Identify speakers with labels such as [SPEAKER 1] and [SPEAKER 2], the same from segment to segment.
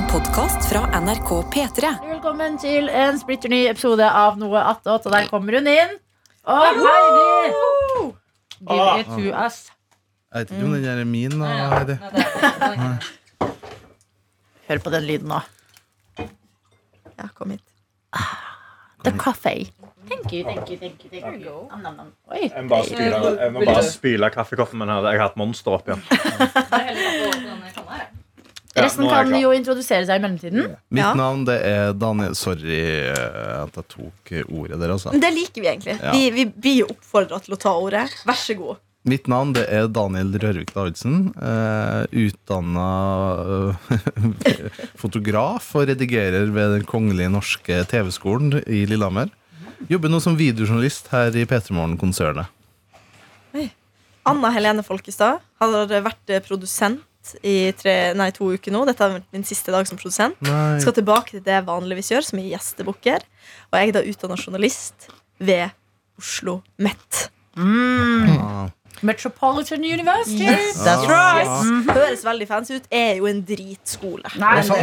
[SPEAKER 1] En podkast fra NRK P3.
[SPEAKER 2] Velkommen til en splitter ny episode av Noe attåt. Og der kommer hun inn. Og Heidi! Give it to us.
[SPEAKER 3] Jeg vet ikke om den der er min. Da, Heidi.
[SPEAKER 2] Hør på den lyden nå.
[SPEAKER 4] Ja, kom hit.
[SPEAKER 2] The coffee. Thank you, thank you, thank you. Thank you. Nam, nam, nam. Oi.
[SPEAKER 5] Jeg må bare spyle, jeg må bare spyle kaffekoppen min her. Jeg har hatt Monster oppi den. Ja,
[SPEAKER 2] Resten kan jo introdusere seg i mellomtiden.
[SPEAKER 3] Mitt
[SPEAKER 4] Ja.
[SPEAKER 3] navn det er Daniel. Sorry eh, at jeg tok ordet der, altså.
[SPEAKER 4] Det liker vi egentlig.
[SPEAKER 3] Ja.
[SPEAKER 4] Vi, vi blir oppfordra til å ta ordet. Vær så god.
[SPEAKER 3] Mitt navn det er Daniel Rørvik Davidsen. Uh, Utdanna fotograf og redigerer ved Den kongelige norske TV-skolen i Lillehammer. Jobber nå som videojournalist her i P3 Morgen-konsernet.
[SPEAKER 4] Anna Helene Folkestad har vært eh, produsent i tre, nei, to uker nå. Dette er min siste dag som produsent.
[SPEAKER 3] Nei.
[SPEAKER 4] Skal tilbake til det jeg vanligvis gjør, som er gjestebukker. Og jeg er da utdanna journalist ved Oslo Met.
[SPEAKER 3] Ah.
[SPEAKER 2] Metropolitan University.
[SPEAKER 4] That's
[SPEAKER 3] right.
[SPEAKER 4] Yes. Høres veldig fancy ut. Er jo en dritskole.
[SPEAKER 2] Nei,
[SPEAKER 3] ikke,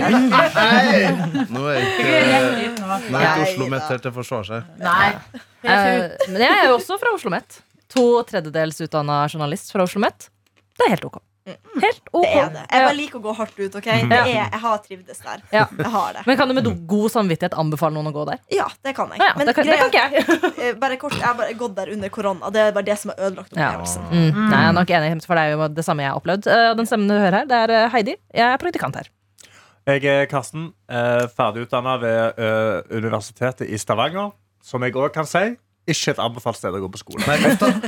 [SPEAKER 2] nå.
[SPEAKER 3] er ikke
[SPEAKER 4] Nei
[SPEAKER 3] Oslo. Met her til å forsvare seg.
[SPEAKER 2] Nei.
[SPEAKER 6] Eh, men jeg er jo også fra Oslo Met. To tredjedels utdanna journalist fra Oslo Met. Det er helt ok. Helt ok.
[SPEAKER 4] Det er det. Jeg bare liker å gå hardt ut. ok? Det er, jeg har trivdes der.
[SPEAKER 6] Ja.
[SPEAKER 4] Jeg har det.
[SPEAKER 6] Men kan du med god samvittighet anbefale noen å gå der?
[SPEAKER 4] Ja, det kan jeg.
[SPEAKER 6] Ja,
[SPEAKER 4] Men
[SPEAKER 6] det, kan, det kan ikke jeg.
[SPEAKER 4] Eh, bare kort, Jeg har bare gått der under korona. Det er bare det som har ødelagt
[SPEAKER 6] Ja.
[SPEAKER 4] opplevelsen.
[SPEAKER 6] Mm. Nei, jeg er nok enig, for det er jo det samme jeg har opplevd. Eh, Den stemmen du hører her, det er eh, Heidi. Jeg er praktikant her.
[SPEAKER 5] Jeg er Karsten, eh, ferdigutdanna ved Universitetet i Stavanger. Som jeg òg kan si ikke et anbefalt sted å gå på skole.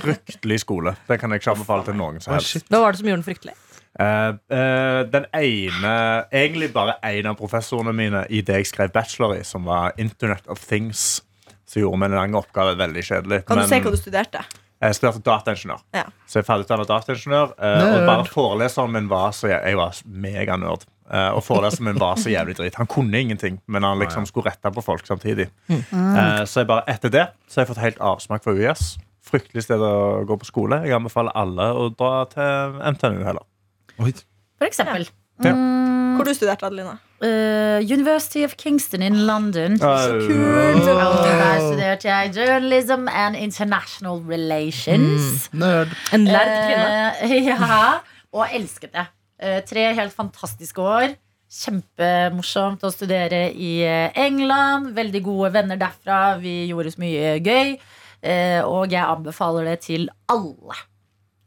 [SPEAKER 5] Fryktelig skole. Det kan jeg ikke anbefale til noen som helst.
[SPEAKER 6] Hva var det som gjorde den fryktelig?
[SPEAKER 5] Uh, uh, den ene Egentlig bare en av professorene mine i det jeg skrev bachelor i, som var Internet of Things, Så gjorde meg en lang oppgave veldig kjedelig.
[SPEAKER 4] Kan du
[SPEAKER 5] Men
[SPEAKER 4] se hva du studerte?
[SPEAKER 5] jeg studerte dataingeniør.
[SPEAKER 4] Ja.
[SPEAKER 5] Så jeg er ferdigutdannet dataingeniør. Uh, og bare foreleseren min var så Jeg, jeg var meganerd. Uh, og foreleseren min var så jævlig drit. Han kunne ingenting, men han liksom skulle rette på folk samtidig. Eh, så jeg bare, etter det så har jeg fått helt avsmak for UiS. Fryktelig sted å gå på skole. Jeg anbefaler alle å dra til MTNU heller.
[SPEAKER 3] Oi.
[SPEAKER 2] For eksempel.
[SPEAKER 5] Ja.
[SPEAKER 4] Hvor du studerte Adelina?
[SPEAKER 2] Uh, University of Kingston in London.
[SPEAKER 5] Så
[SPEAKER 4] kult.
[SPEAKER 2] Oh. der studerte jeg journalism and international relations.
[SPEAKER 3] Nerd.
[SPEAKER 6] En lærd kvinne.
[SPEAKER 2] Uh, ja, og elsket det. Eh, tre helt fantastiske år. Kjempemorsomt å studere i eh, England. Veldig gode venner derfra. Vi gjorde så mye gøy. Eh, og jeg anbefaler det til alle.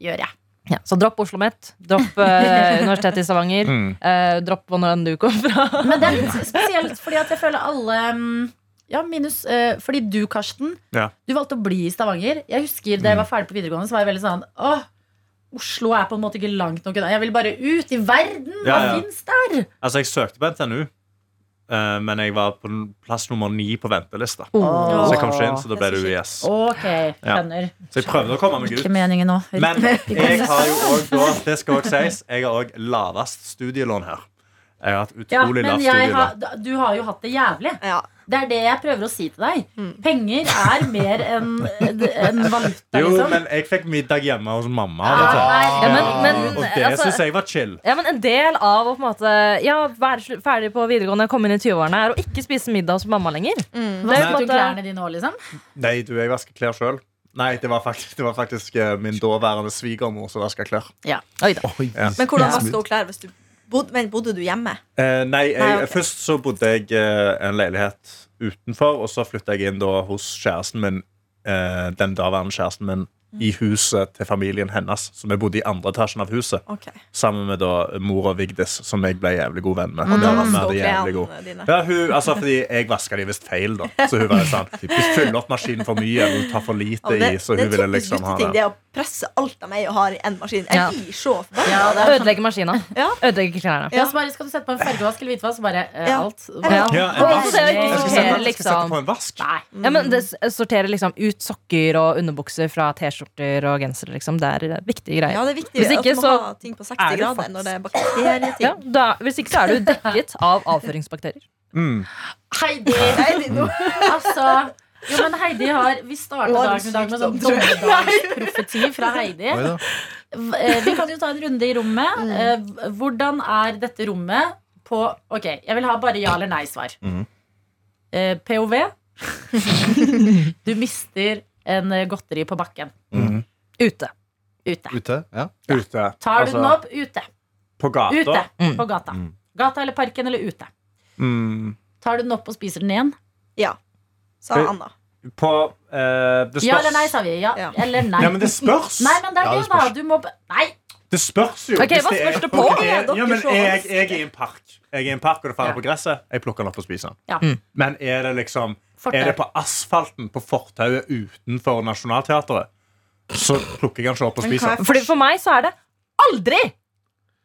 [SPEAKER 2] Gjør jeg.
[SPEAKER 6] Ja, så dropp Oslo OsloMet. Dropp eh, Universitetet i Stavanger.
[SPEAKER 5] Mm.
[SPEAKER 6] Eh, dropp hvor du kom fra.
[SPEAKER 2] Men det er litt spesielt, fordi at jeg føler alle mm, Ja, minus eh, Fordi du, Karsten,
[SPEAKER 5] Ja.
[SPEAKER 2] du valgte å bli i Stavanger. Jeg husker Da jeg var ferdig på videregående, så var jeg veldig sånn Åh, Oslo er på en måte ikke langt nok unna. Jeg vil bare ut i verden. Hva
[SPEAKER 5] Ja, ja.
[SPEAKER 2] fins der?
[SPEAKER 5] Altså, jeg søkte på NTNU, Uh, men jeg var på plass nummer ni på ventelista.
[SPEAKER 2] Oh.
[SPEAKER 5] Så jeg kom ikke inn, så da ble det UiS.
[SPEAKER 2] Okay, ja.
[SPEAKER 5] Så jeg prøvde å komme meg ut. Men jeg har jo da, det skal også sies, jeg har òg lavest studielån her. Jeg har hatt utrolig
[SPEAKER 2] ja,
[SPEAKER 5] lavt studielån.
[SPEAKER 2] har, du har jo hatt det jævlig.
[SPEAKER 4] Ja.
[SPEAKER 2] Det er det jeg prøver å si til deg.
[SPEAKER 4] Mm.
[SPEAKER 2] Penger er mer enn en valuta,
[SPEAKER 5] Jo,
[SPEAKER 2] liksom.
[SPEAKER 5] men jeg fikk middag hjemme hos mamma.
[SPEAKER 2] Ja, nei,
[SPEAKER 6] Ja, men, men
[SPEAKER 5] Og det
[SPEAKER 6] altså,
[SPEAKER 5] syns jeg var chill.
[SPEAKER 6] ja, men en del av å på en måte Ja, være ferdig på videregående, komme inn i 20-årene, er å ikke spise middag hos mamma lenger.
[SPEAKER 4] Mm.
[SPEAKER 6] Det er på en
[SPEAKER 2] Vasket du klærne dine òg, liksom?
[SPEAKER 5] Nei, du, jeg vasker klær sjøl. Nei, det var faktisk, det var faktisk eh, min daværende svigermor som vaska klær.
[SPEAKER 6] Oi da.
[SPEAKER 3] Oi,
[SPEAKER 5] Ja.
[SPEAKER 4] Men hvordan vasker hun klær hvis du bodde, men bodde du hjemme?
[SPEAKER 5] Eh, nei, jeg,
[SPEAKER 4] Nei, okay.
[SPEAKER 5] Først så bodde jeg eh, en leilighet utenfor, og så flytta jeg inn da hos kjæresten min, eh, den daværende kjæresten min, i huset til familien hennes. Så vi bodde i andre etasjen av huset,
[SPEAKER 4] okay.
[SPEAKER 5] sammen med da mor og Vigdis, som jeg ble jævlig god venn med.
[SPEAKER 4] Og da
[SPEAKER 5] Vi
[SPEAKER 4] vasker
[SPEAKER 5] jævlig god- Ja, hun, altså, fordi jeg vaska de visst feil, da. Så hun var sånn Du fyller opp maskinen for mye, eller tar for lite
[SPEAKER 4] det,
[SPEAKER 5] i. Så hun ville liksom ha det.
[SPEAKER 4] Presse alt av meg og har i én maskin. Jeg blir så forbanna.
[SPEAKER 2] Ja, det.
[SPEAKER 6] Ødelegger maskina.
[SPEAKER 4] Ja.
[SPEAKER 6] Ødelegger klærne.
[SPEAKER 2] Ja, så bare Skal du sette på en fargevask eller hvitvask? Så bare uh,
[SPEAKER 4] Ja.
[SPEAKER 2] alt.
[SPEAKER 6] Ja.
[SPEAKER 5] Ja, en vask.
[SPEAKER 6] ikke
[SPEAKER 5] Jeg skal sette, jeg skal sette
[SPEAKER 6] liksom.
[SPEAKER 5] på en vask.
[SPEAKER 2] Nei.
[SPEAKER 6] Ja, men det sorterer liksom ut sokker og underbukser fra T-skjorter og gensere. Liksom. Det er eh, viktige greier.
[SPEAKER 4] Ja, det er viktig
[SPEAKER 6] Hvis
[SPEAKER 4] at
[SPEAKER 6] ikke,
[SPEAKER 4] må
[SPEAKER 6] så
[SPEAKER 4] ha ting på 60
[SPEAKER 6] er
[SPEAKER 4] grader når det er bakterieting.
[SPEAKER 6] Ja, da, hvis ikke så er du dekket av avføringsbakterier.
[SPEAKER 5] Mm.
[SPEAKER 2] Heidi,
[SPEAKER 4] Heidi nå-
[SPEAKER 2] altså jo, men Heidi har Vi starter dagen i dag med sånn dommedagsprofeti fra Heidi. Eh, Vi kan jo ta en runde i rommet. Eh, Hvordan er dette rommet på Ok, jeg vil ha bare ja eller nei-svar.
[SPEAKER 3] Mhm.
[SPEAKER 2] Eh, POV. du mister en godteri på bakken.
[SPEAKER 5] Mhm.
[SPEAKER 6] Ute.
[SPEAKER 2] Ute.
[SPEAKER 3] Ute? Ja.
[SPEAKER 5] Ute.
[SPEAKER 2] Tar du
[SPEAKER 5] Altså,
[SPEAKER 2] den opp ute?
[SPEAKER 5] På gata.
[SPEAKER 2] Ute.
[SPEAKER 6] Mm.
[SPEAKER 2] På gata.
[SPEAKER 3] Mm.
[SPEAKER 2] Gata eller parken eller ute?
[SPEAKER 5] Mm.
[SPEAKER 2] Tar du den opp og spiser den igjen?
[SPEAKER 4] Ja, sa Anna.
[SPEAKER 5] På uh, Det spørs.
[SPEAKER 2] Ja eller nei, sa vi. Ja,
[SPEAKER 4] Ja.
[SPEAKER 2] eller nei.
[SPEAKER 5] Ja, men det spørs.
[SPEAKER 2] Nei, men det er
[SPEAKER 3] Ja,
[SPEAKER 2] det, da. Du må Nei!
[SPEAKER 5] Det spørs jo.
[SPEAKER 6] Ok,
[SPEAKER 5] hvis
[SPEAKER 6] hva
[SPEAKER 5] det er-
[SPEAKER 6] spørs det på?
[SPEAKER 5] Ok,
[SPEAKER 4] Ja,
[SPEAKER 5] men jeg, jeg er i en park Jeg er i en park og det faller
[SPEAKER 2] Ja.
[SPEAKER 5] på gresset. Jeg plukker den opp og spiser den.
[SPEAKER 2] Ja.
[SPEAKER 6] Mm.
[SPEAKER 5] Men er det liksom
[SPEAKER 2] Fortau.
[SPEAKER 5] Er det på asfalten på fortauet utenfor Nationaltheatret, så plukker jeg den ikke opp og spiser
[SPEAKER 4] er
[SPEAKER 5] den.
[SPEAKER 6] For meg så er det aldri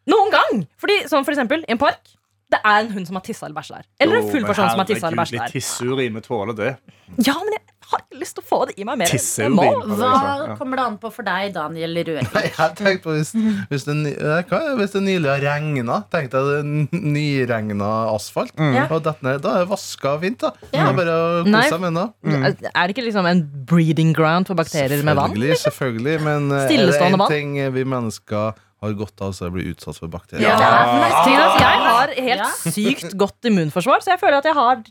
[SPEAKER 6] noen gang! Fordi, som for eksempel i en park. Det er en hund som har tissa eller bæsja der. Eller en full person som har tissa eller bæsja der.
[SPEAKER 5] tisseurin, vi tåler det.
[SPEAKER 6] Ja, men jeg har ikke lyst til å få det i meg mer. enn
[SPEAKER 5] det er
[SPEAKER 2] Hva
[SPEAKER 5] ja.
[SPEAKER 2] kommer det an på for deg, Daniel Rørvik?
[SPEAKER 3] Jeg tenkte på hvis, hvis, det, ny- eh, hva, hvis det nylig har regna, tenkte jeg det nyregna asfalt.
[SPEAKER 2] mm.
[SPEAKER 3] Og dette ned, da er det vaska fint. da Det
[SPEAKER 2] Ja.
[SPEAKER 3] er bare å kose seg med det.
[SPEAKER 6] Er det ikke liksom en breeding ground for bakterier med vann?
[SPEAKER 3] Selvfølgelig, selvfølgelig. Men eh, er det
[SPEAKER 6] Stillestående
[SPEAKER 3] én ting vi mennesker har godt av, så å bli utsatt for bakterier.
[SPEAKER 4] Ja.
[SPEAKER 6] Jeg har helt sykt godt immunforsvar, så jeg føler at jeg har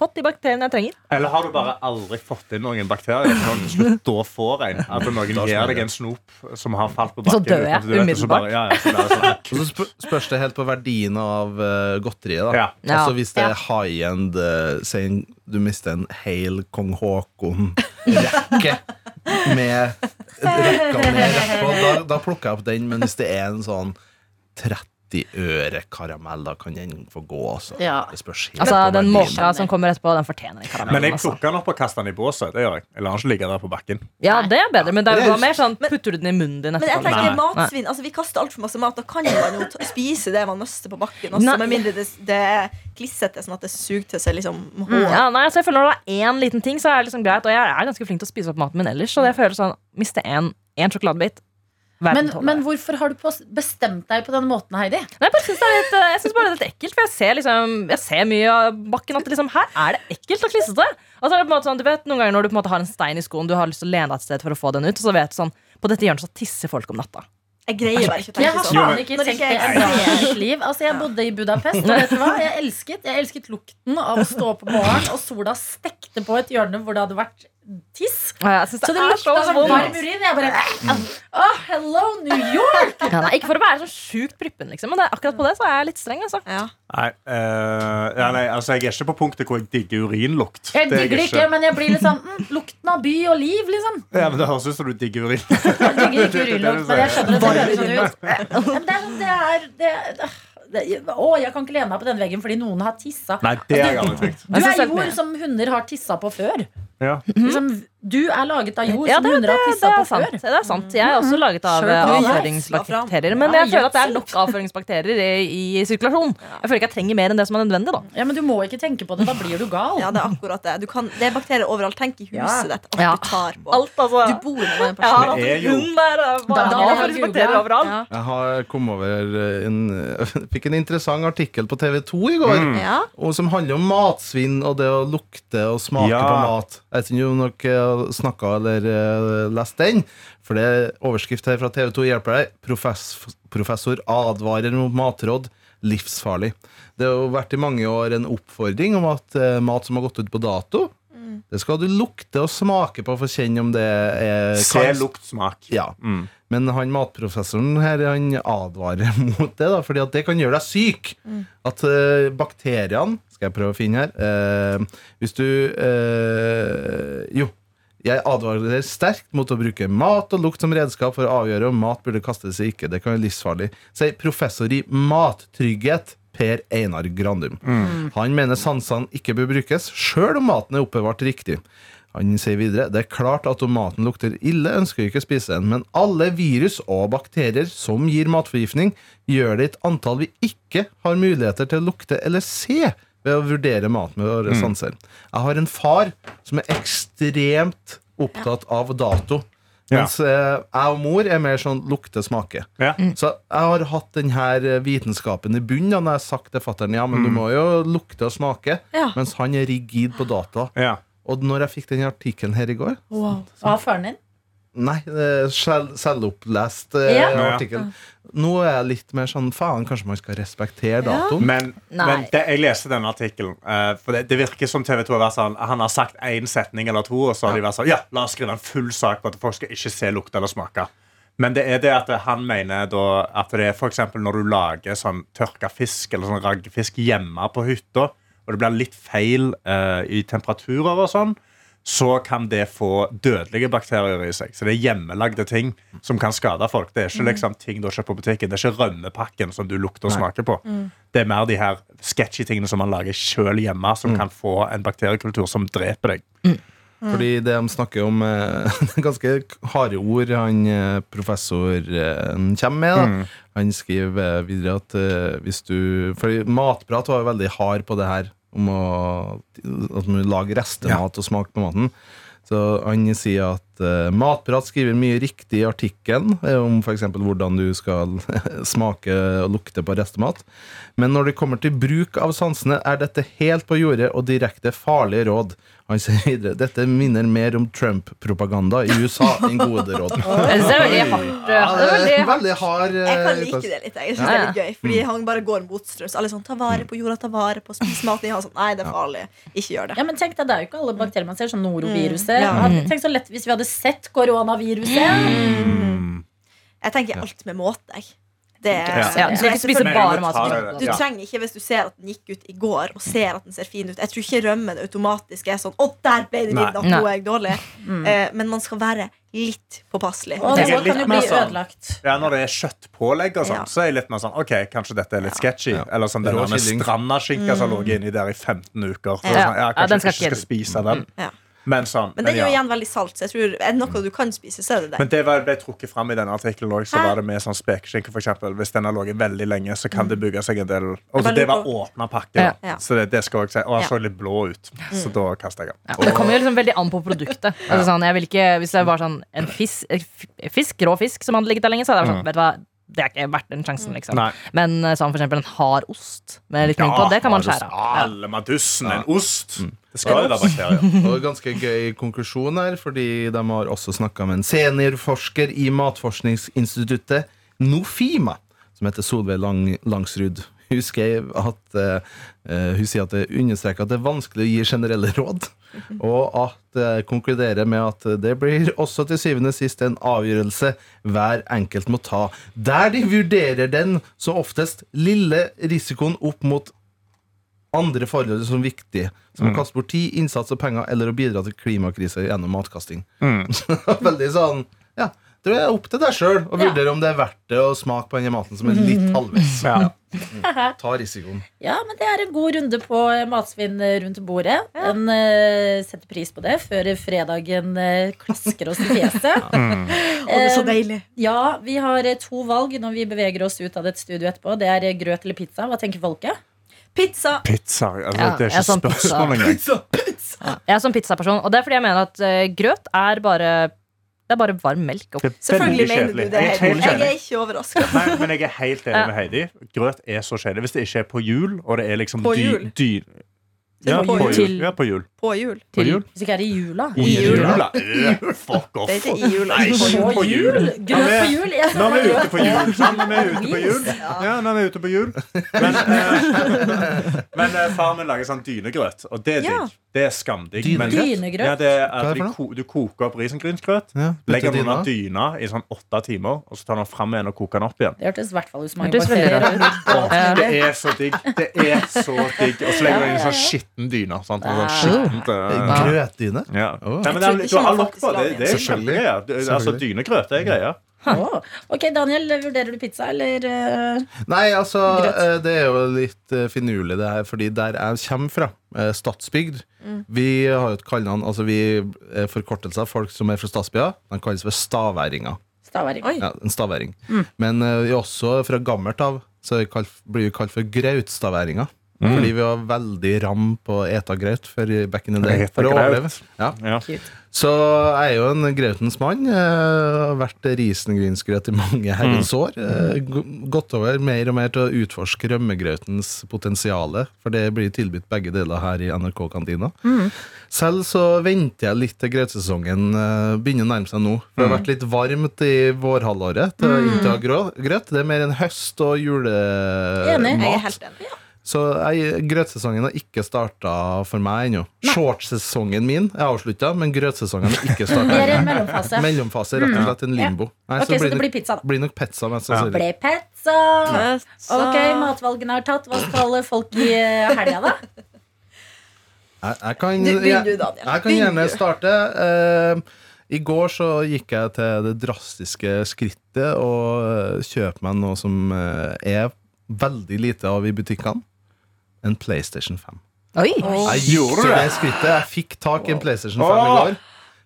[SPEAKER 6] fått de bakteriene jeg trenger.
[SPEAKER 5] Eller har du bare aldri fått inn noen bakterier? Du slutt da får en At noen gir deg en snop som har falt på
[SPEAKER 6] Så dør jeg umiddelbart.
[SPEAKER 5] Ja, ja, så sånn,
[SPEAKER 3] så spør- spørs det helt på verdien av uh, godteriet. da
[SPEAKER 5] Ja.
[SPEAKER 3] Altså Hvis det er high-end, uh, si en- du mister en hel kong Haakon-rekke med rekka med på, da, da plukker jeg opp den. Men hvis det er en sånn 30 øre karamell, da kan den få gå. Altså.
[SPEAKER 2] Ja.
[SPEAKER 3] Det spørs helt
[SPEAKER 6] Altså,
[SPEAKER 3] på
[SPEAKER 6] Den måka som kommer etterpå, den fortjener en
[SPEAKER 5] Men jeg
[SPEAKER 6] Altså.
[SPEAKER 5] plukker den opp og kaster den i båset. Det gjør jeg. Jeg lar den ikke ligge der på bakken.
[SPEAKER 6] Ja, det er bedre, men det er jo mer sånn putter du den i munnen din
[SPEAKER 4] Men jeg tenker
[SPEAKER 5] Nei.
[SPEAKER 4] matsvinn Altså Vi kaster altfor masse mat. Da kan man jo spise det man nøster på bakken. Også, med mindre det, det er klissete, sånn at det suger til seg liksom hår.
[SPEAKER 6] Mm, Ja, nei, så jeg føler Når det er én liten ting, så er det liksom greit. Og jeg er ganske flink til å spise opp maten min ellers. Så jeg føler sånn, Miste én sjokoladebit
[SPEAKER 2] Men, men hvorfor har du bestemt deg på denne måten, Heidi?
[SPEAKER 6] Nei, jeg bare synes det litt, eh, jeg bare det er litt ekkelt, for jeg ser, liksom, jeg ser mye av bakken at det liksom, her er det ekkelt og klissete. Altså, det på en måte sånn, du vet, Noen ganger når du på en måte har en stein i skoen, du har lyst til å lene deg et sted for å få den ut, og så vet du sånn, på dette hjørnet så tisser folk om natta.
[SPEAKER 4] Jeg greier bare ikke å
[SPEAKER 2] Jeg
[SPEAKER 4] tenke
[SPEAKER 2] har
[SPEAKER 4] sånn.
[SPEAKER 5] Jo,
[SPEAKER 2] faen ikke tenkt det i mitt liv. Altså, jeg bodde i Budapest, og vet du hva? Jeg elsket, jeg elsket lukten av å stå opp om morgenen, og sola stekte på et hjørne hvor det hadde vært tiss.
[SPEAKER 6] Ja, jeg synes
[SPEAKER 2] Så
[SPEAKER 6] det
[SPEAKER 2] det
[SPEAKER 6] er så
[SPEAKER 2] sånn
[SPEAKER 6] vondt.
[SPEAKER 2] varm urin. Jeg bare Oh, hello, New York!
[SPEAKER 6] Ja, nei, ikke for å være så sjukt prippen, liksom, men det er akkurat på det så er jeg litt streng. altså.
[SPEAKER 4] Ja.
[SPEAKER 5] Nei, uh, ja, nei, altså Jeg er ikke på punktet hvor jeg digger urinlukt.
[SPEAKER 2] Jeg
[SPEAKER 5] er
[SPEAKER 2] digger det ikke, men jeg blir litt sånn mm, Lukten av by og liv, liksom.
[SPEAKER 5] Ja, men Det høres ut som du digger urin.
[SPEAKER 2] Jeg digger ikke
[SPEAKER 5] Det er det
[SPEAKER 2] urinlukt, men jeg skjønner det, det høres sånn det, Men det er sånn, det er det, det, Å, jeg kan ikke lene meg på den veggen fordi noen har tissa.
[SPEAKER 5] Nei, det er jeg aldri.
[SPEAKER 2] Du er
[SPEAKER 6] det er
[SPEAKER 2] jord som hunder har tissa på før.
[SPEAKER 5] Ja.
[SPEAKER 2] Liksom, du er laget av jord
[SPEAKER 6] Ja,
[SPEAKER 2] som
[SPEAKER 6] det,
[SPEAKER 2] hunder har tissa på
[SPEAKER 6] sant.
[SPEAKER 2] før.
[SPEAKER 6] det er sant. Jeg er også laget av eh,
[SPEAKER 2] er
[SPEAKER 6] avføringsbakterier. Men jeg føler at det er nok avføringsbakterier i, i sirkulasjon. Jeg føler ikke jeg trenger mer enn det som er nødvendig. da
[SPEAKER 2] Ja, Men du må ikke tenke på det, da blir du gal.
[SPEAKER 4] ja, det er akkurat det. Du kan, det er bakterier overalt. Tenk i huset
[SPEAKER 2] Ja.
[SPEAKER 4] ditt. Alt
[SPEAKER 6] Ja.
[SPEAKER 4] du tar på.
[SPEAKER 6] Alt, altså.
[SPEAKER 4] Du bor med en
[SPEAKER 6] Jeg har
[SPEAKER 4] person.
[SPEAKER 6] hatt
[SPEAKER 5] Det er
[SPEAKER 6] en
[SPEAKER 5] jo-
[SPEAKER 6] hund der. Da,
[SPEAKER 2] da har
[SPEAKER 6] avføringsbakterier overalt.
[SPEAKER 4] Ja.
[SPEAKER 3] Jeg har kom over en, fikk en interessant artikkel på TV2 i går.
[SPEAKER 4] Ja.
[SPEAKER 3] Og som handler om matsvinn og det å lukte og smake
[SPEAKER 5] Ja.
[SPEAKER 3] på mat. Jeg vet ikke om dere har snakka eller eh, lest den. For det er overskrift her fra TV2 hjelper deg. Profess, professor advarer mot matråd. Livsfarlig. Det har jo vært i mange år en oppfordring om at eh, mat som har gått ut på dato, det skal du lukte og smake på for å kjenne om det er
[SPEAKER 5] Se, lukt, smak.
[SPEAKER 3] Ja.
[SPEAKER 5] Mm.
[SPEAKER 3] Men han matprofessoren her Han advarer mot det, da fordi at det kan gjøre deg syk. At uh, bakteriene Skal jeg prøve å finne her. uh, hvis du uh, Jo. Jeg advarer sterkt mot å bruke mat og lukt som redskap for å avgjøre om mat burde kastes eller ikke. Det kan være livsfarlig. Sier professor i mattrygghet Per Einar Grandum. Han mener sansene ikke bør brukes, sjøl om maten er oppbevart riktig. Han sier videre det er klart at om maten lukter ille, ønsker vi ikke å spise den, men alle virus og bakterier som gir matforgiftning, gjør det et antall vi ikke har muligheter til å lukte eller se ved å vurdere mat med våre sanser. Jeg har en far som er ekstremt opptatt av dato. Mens ja. jeg og mor er mer sånn lukte-smake.
[SPEAKER 5] Ja.
[SPEAKER 3] Så jeg har hatt denne vitenskapen i bunnen når jeg har sagt til fattern ja, men du må jo lukte og smake.
[SPEAKER 4] Ja.
[SPEAKER 3] Mens han er rigid på data.
[SPEAKER 5] Ja.
[SPEAKER 3] Og når jeg fikk den artikkelen her i går Hva
[SPEAKER 2] Av faren din?
[SPEAKER 3] Nei, er selv, selvopplest eh,
[SPEAKER 2] Ja.
[SPEAKER 3] artikkel. Nå er jeg litt mer sånn faen, kanskje man skal respektere datoen.
[SPEAKER 5] Men, men det, jeg leste denne artikkelen. eh, for det, det virker som TV 2 har vært sånn Han har sagt én setning eller to, og så har de vært sånn Ja, la oss skrive en full sak på at folk skal ikke se, lukte eller smake. Men det er det at han mener da at det er eksempel når du lager sånn tørka fisk eller sånn raggfisk hjemme på hytta, og det blir litt feil uh, i temperaturer og sånn, så kan det få dødelige bakterier i seg. Så det er hjemmelagde ting som kan skade folk. Det er ikke liksom ting du har kjøpt på butikken. Det er ikke rømmepakken som du lukter og smaker på. Det er mer de her sketchy tingene som man lager sjøl hjemme, som kan få en bakteriekultur som dreper deg.
[SPEAKER 3] Fordi det de snakker om eh, er Ganske harde ord han eh, professoren kommer med. Da. Han skriver eh, videre at eh, hvis du Fordi Matprat var jo veldig hard på det her om å at man lager restemat og smake på maten. Så han sier at uh, Matprat skriver mye riktig i artikkelen eh, om f.eks. hvordan du skal smake og lukte på restemat. Men når det kommer til bruk av sansene, er dette helt på jordet og direkte farlige råd. Han sier videre dette minner mer om Trump-propaganda i USA enn gode råd.
[SPEAKER 6] Jeg synes det er veldig hardt.
[SPEAKER 3] Ja,
[SPEAKER 6] Det er veldig
[SPEAKER 3] veldig hard
[SPEAKER 4] Jeg kan
[SPEAKER 3] eh,
[SPEAKER 4] like det litt. Jeg synes
[SPEAKER 6] Ja,
[SPEAKER 4] det er litt gøy Fordi han bare går motstrøms. Alle sånn, ta vare på jorda, ta vare på spis maten. Han sånn, Nei, det er farlig. Ikke gjør det.
[SPEAKER 2] Ja, men tenk deg, Det er jo ikke alle bakterier man ser, som noroviruset.
[SPEAKER 4] Mm.
[SPEAKER 2] Tenk så lett hvis vi hadde sett koronaviruset.
[SPEAKER 4] Jeg tenker alt med måte. Jeg. Det er,
[SPEAKER 5] Ja.
[SPEAKER 6] Ja, du skal ikke spise bare mat som
[SPEAKER 4] Du trenger ikke hvis du ser at den gikk ut i går og ser at den ser fin ut. Jeg tror ikke rømmen automatisk er sånn Å, der ble det middag, nå er jeg dårlig. Eh, men man skal være litt påpasselig.
[SPEAKER 2] Og
[SPEAKER 5] nå litt
[SPEAKER 2] kan jo bli
[SPEAKER 5] sånn-
[SPEAKER 2] ødelagt.
[SPEAKER 5] Ja, Når det er kjøttpålegg, og sånn,
[SPEAKER 4] Ja.
[SPEAKER 5] så er jeg litt mer sånn OK, kanskje dette er litt sketchy.
[SPEAKER 3] Ja.
[SPEAKER 5] Eller sånn det
[SPEAKER 3] er
[SPEAKER 5] der med
[SPEAKER 3] stranda
[SPEAKER 5] skinka som lå inni der i 15 uker. Så
[SPEAKER 4] Ja.
[SPEAKER 5] sånn, ja,
[SPEAKER 6] Ja,
[SPEAKER 5] kanskje
[SPEAKER 6] den skal
[SPEAKER 5] ikke skal spise den.
[SPEAKER 4] Ja.
[SPEAKER 5] Men sånn
[SPEAKER 4] Men den er
[SPEAKER 5] ja.
[SPEAKER 4] jo igjen veldig salt, så jeg tror er det noe du kan spise, så er det det.
[SPEAKER 5] Men det var, ble trukket fram i denne artikkelen òg, så
[SPEAKER 4] Hæ?
[SPEAKER 5] var det med sånn spekeskinke, eksempel. Hvis den har ligget veldig lenge, så kan det bygge seg en del Og det var åpna pakke,
[SPEAKER 6] Ja.
[SPEAKER 4] Ja.
[SPEAKER 5] Så det, det skal jeg si. Og
[SPEAKER 4] den
[SPEAKER 5] så litt blå ut, så da kasta jeg den.
[SPEAKER 6] Ja, det kommer jo liksom veldig an på produktet. Altså sånn, jeg vil ikke, hvis det var sånn en fisk, fisk, rå fisk som hadde ligget der lenge, så hadde jeg vært sånn, vet du hva, det er ikke verdt den sjansen, liksom.
[SPEAKER 5] Nei.
[SPEAKER 6] Men eh, sånn for eksempel en hard ost med litt mynt på, det kan man skjære av. Ja.
[SPEAKER 5] En ost. Det skal jo være bakterier.
[SPEAKER 3] Og ganske gøy konklusjon her, fordi de har også snakka med en seniorforsker i Matforskningsinstituttet, Nofima, som heter Solveig Lang Langsrud. Hun skrev at eh, Hun sier at det understreker at det er vanskelig å gi generelle råd. Og at uh, konkluderer med at det blir også til syvende og sist en avgjørelse hver enkelt må ta, der de vurderer den som oftest lille risikoen opp mot andre forhold som er viktige, som å kaste bort tid, innsats og penger, eller å bidra til klimakrise gjennom matkasting. Veldig sånn Ja, det er opp til deg sjøl å vurdere om det er verdt det å smake på denne maten som er litt halvveis.
[SPEAKER 5] Ja.
[SPEAKER 3] Ta risikoen.
[SPEAKER 2] Ja, men det er en god runde på matsvinn rundt bordet. En uh, setter pris på det før fredagen uh, klasker oss i fjeset.
[SPEAKER 4] Og det er så
[SPEAKER 2] Eh,
[SPEAKER 4] deilig.
[SPEAKER 2] ja, vi har eh, to valg når vi beveger oss ut av dette studio etterpå. Det er eh, grøt eller pizza. Hva tenker folket?
[SPEAKER 4] Pizza.
[SPEAKER 5] Pizza. Altså,
[SPEAKER 6] Ja,
[SPEAKER 5] det er
[SPEAKER 6] jeg er
[SPEAKER 5] ikke
[SPEAKER 6] pizza pizza.
[SPEAKER 5] pizza. Ja,
[SPEAKER 6] Jeg er sånn pizzaperson, og det er fordi jeg mener at uh, grøt er bare Det er bare varm melk.
[SPEAKER 5] Er
[SPEAKER 4] Selvfølgelig mener du det.
[SPEAKER 5] Jeg er
[SPEAKER 4] Heidi. Jeg er ikke overraska.
[SPEAKER 5] Men jeg er helt enig med Heidi. Grøt er så kjedelig. Hvis det ikke er på jul, og det er liksom
[SPEAKER 4] På
[SPEAKER 5] dy, dy ja,
[SPEAKER 4] På
[SPEAKER 5] på
[SPEAKER 4] jul.
[SPEAKER 5] Til, Ja, på jul.
[SPEAKER 4] På jul.
[SPEAKER 5] På jul.
[SPEAKER 2] Hvis ikke er det i jula.
[SPEAKER 5] I
[SPEAKER 4] jula.
[SPEAKER 5] jula. Fuck off.
[SPEAKER 4] Det er ikke i jula.
[SPEAKER 5] Nei,
[SPEAKER 4] På
[SPEAKER 5] på jul.
[SPEAKER 2] Grøt på jul! Jeg
[SPEAKER 5] Nå er vi ute på jul. Nå er vi ute på jul. Ja, nå er vi ute på jul. Men, eh, men eh, far min lager sånn dynegrøt, og det er digg. Det er skamdigg.
[SPEAKER 3] Dynegrøt?
[SPEAKER 5] Ja, det er
[SPEAKER 3] er
[SPEAKER 5] at
[SPEAKER 3] det
[SPEAKER 5] du, du koker opp risengrynsgrøt,
[SPEAKER 3] Ja,
[SPEAKER 5] legger den under dyna i sånn åtte timer, og så tar den fram igjen og koker den opp igjen.
[SPEAKER 2] Det hørtes i hvert fall ut som mange
[SPEAKER 6] Det
[SPEAKER 2] bakterier.
[SPEAKER 5] Det er så digg. Det er så digg. Og så legger du inn en sånn skitten dyne. Sånn, sånn skittent, uh,
[SPEAKER 3] Grøtdyne.
[SPEAKER 5] ja. Nei, men er, du har lokk på. Det, det er kjempegreier. Altså, dynegrøt er greia.
[SPEAKER 2] Ok, Daniel, vurderer du pizza, eller uh,
[SPEAKER 3] Nei, altså,
[SPEAKER 2] Grøt.
[SPEAKER 3] eh, det er jo litt eh, finurlig det her, fordi der jeg kommer fra, eh, Stadsbygd Vi har jo et kallenavn, altså vi er forkortelse av folk som er fra stadsbya. De kalles for staværinger.
[SPEAKER 2] staværing?
[SPEAKER 3] Ja, en staværing. Men eh, vi er også fra gammelt av så vi kalt, blir vi kalt for grautstaværinger. Fordi vi var veldig ram på eta graut for back in the day. For å overleve. Ja.
[SPEAKER 5] Ja.
[SPEAKER 3] Så jeg er jo en grautens mann. Har vært risengrynsgrøt i mange herrens år. Mm. Gått over mer og mer til å utforske rømmegrautens potensial, for det blir tilbudt begge deler her i NRK-kantina. Selv så venter jeg litt til grøtsesongen eh, begynner å nærme seg nå. For det har vært litt varmt i vårhalvåret til å innta grøt. Det er mer en høst- og
[SPEAKER 2] Enig.
[SPEAKER 4] Jeg er helt enig.
[SPEAKER 3] Så jeg, grøtsesongen har ikke starta for meg ennå. Shortsesongen min er avslutta, men grøtsesongen har ikke
[SPEAKER 2] Vi er en
[SPEAKER 3] starta.
[SPEAKER 2] mellomfase.
[SPEAKER 3] Mellomfase, rett og slett en limbo. Nei,
[SPEAKER 2] Ok, så det blir pizza, da.
[SPEAKER 3] blir nok pizza, mest
[SPEAKER 5] Ja.
[SPEAKER 3] sannsynlig.
[SPEAKER 2] Ble pizza!
[SPEAKER 4] Så-
[SPEAKER 2] Ok, matvalgene er tatt. Hva skal folk i helga, da?
[SPEAKER 3] Jeg, jeg kan,
[SPEAKER 4] Du,
[SPEAKER 3] jeg, jeg kan gjerne starte. Eh, I går så gikk jeg til det drastiske skrittet å eh, kjøpe meg noe som eh, er veldig lite av i butikkene. En PlayStation 5.
[SPEAKER 6] Oi.
[SPEAKER 3] Jeg gikk til det skrittet. Jeg fikk tak i en PlayStation 5 i går.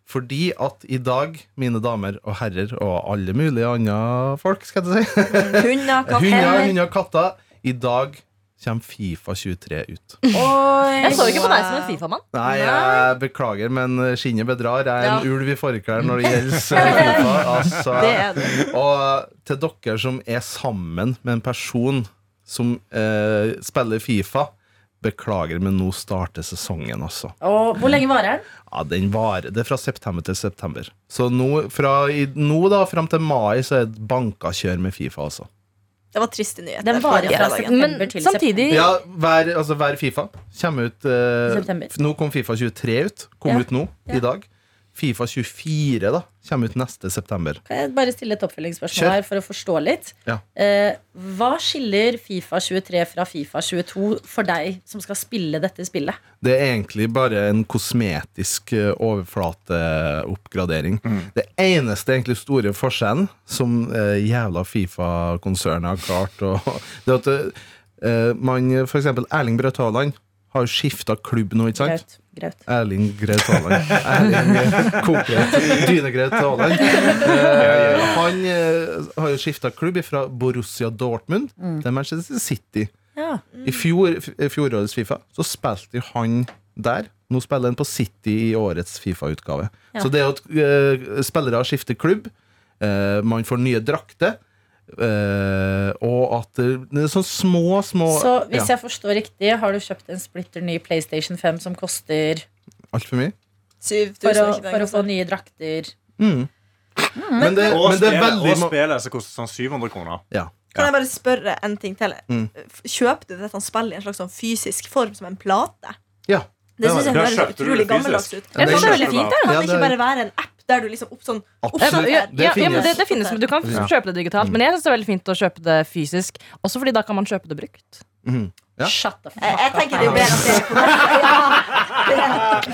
[SPEAKER 3] Fordi at i dag, mine damer og herrer, og alle mulige andre folk, skal jeg si
[SPEAKER 4] Hunder, katter.
[SPEAKER 3] Hunder, katter. I dag kommer Fifa 23 ut.
[SPEAKER 6] Jeg så ikke på deg som en Fifa-mann.
[SPEAKER 3] Nei, jeg beklager, men skinnet bedrar. Jeg er en
[SPEAKER 4] Ja.
[SPEAKER 3] ulv i forklær når det gjelder Fifa. Altså,
[SPEAKER 4] Det er du.
[SPEAKER 3] og til dere som er sammen med en person som eh, spiller Fifa, beklager, men nå starter sesongen, også.
[SPEAKER 2] Og hvor lenge varer den?
[SPEAKER 3] Ja, den varer. Det er fra september til september. Så nå, fra i, nå da, fram til mai, så er det banka kjør med Fifa, altså.
[SPEAKER 4] Det var triste nyheter.
[SPEAKER 2] Den varer fra september til
[SPEAKER 6] samtidig
[SPEAKER 3] Ja, hver, altså, hver Fifa kommer ut eh, Nå kom Fifa 23 ut. Kom
[SPEAKER 2] Ja.
[SPEAKER 3] ut nå,
[SPEAKER 2] Ja.
[SPEAKER 3] i dag. Fifa 24 da kommer ut neste september.
[SPEAKER 2] Kan jeg bare stille et oppfølgingsspørsmål her for å forstå litt?
[SPEAKER 3] Ja.
[SPEAKER 2] Eh, hva skiller Fifa 23 fra Fifa 22 for deg som skal spille dette spillet?
[SPEAKER 3] Det er egentlig bare en kosmetisk overflateoppgradering. Mm. Det eneste egentlig store forskjellen som eh, jævla Fifa-konsernet har klart å Det er at eh, man, for eksempel Erling Braut Haaland har skifta klubb nå, ikke sant?
[SPEAKER 2] Graut. Graut.
[SPEAKER 3] Erling Graut Haaland. Erling eh, Kokgraut. Dynegraut Haaland. Eh, han eh, har jo skifta klubb fra Borussia Dortmund til Manchester City.
[SPEAKER 2] Ja.
[SPEAKER 3] I fjor, fjorårets Fifa så spilte jo han der. Nå spiller han på City i årets Fifa-utgave.
[SPEAKER 2] Ja.
[SPEAKER 3] Så det at eh, spillere skifter klubb, eh, man får nye drakter, eh, og at det er sånn små, små
[SPEAKER 2] Så hvis
[SPEAKER 3] ja,
[SPEAKER 2] jeg forstår riktig, har du kjøpt en splitter ny PlayStation 5 som koster
[SPEAKER 3] Altfor mye.
[SPEAKER 4] 7000,
[SPEAKER 2] for å, for å få nye drakter?
[SPEAKER 3] Mm. Men, det,
[SPEAKER 5] Og
[SPEAKER 3] men det er veldig
[SPEAKER 5] og spillet som koster sånn 700 kroner.
[SPEAKER 3] ja.
[SPEAKER 4] Kan jeg bare spørre en ting til?
[SPEAKER 3] Mm.
[SPEAKER 4] Kjøper du dette spillet i en slags sånn fysisk form, som en plate?
[SPEAKER 3] ja.
[SPEAKER 4] Det syns jeg høres utrolig gammeldags ut.
[SPEAKER 3] Det
[SPEAKER 6] er veldig fint. det.
[SPEAKER 4] Kan det ikke bare være en app der du liksom opp sånn
[SPEAKER 3] opp,
[SPEAKER 6] Ja, ja,
[SPEAKER 3] Det
[SPEAKER 6] ja, men det, det finnes, men Du kan kjøpe det digitalt, men jeg synes det er veldig fint å kjøpe det fysisk. Også fordi da kan man kjøpe det brukt.
[SPEAKER 3] Mm. Ja.
[SPEAKER 2] Shut the fuck
[SPEAKER 4] Jeg, jeg tenker det er bedre at det er på det,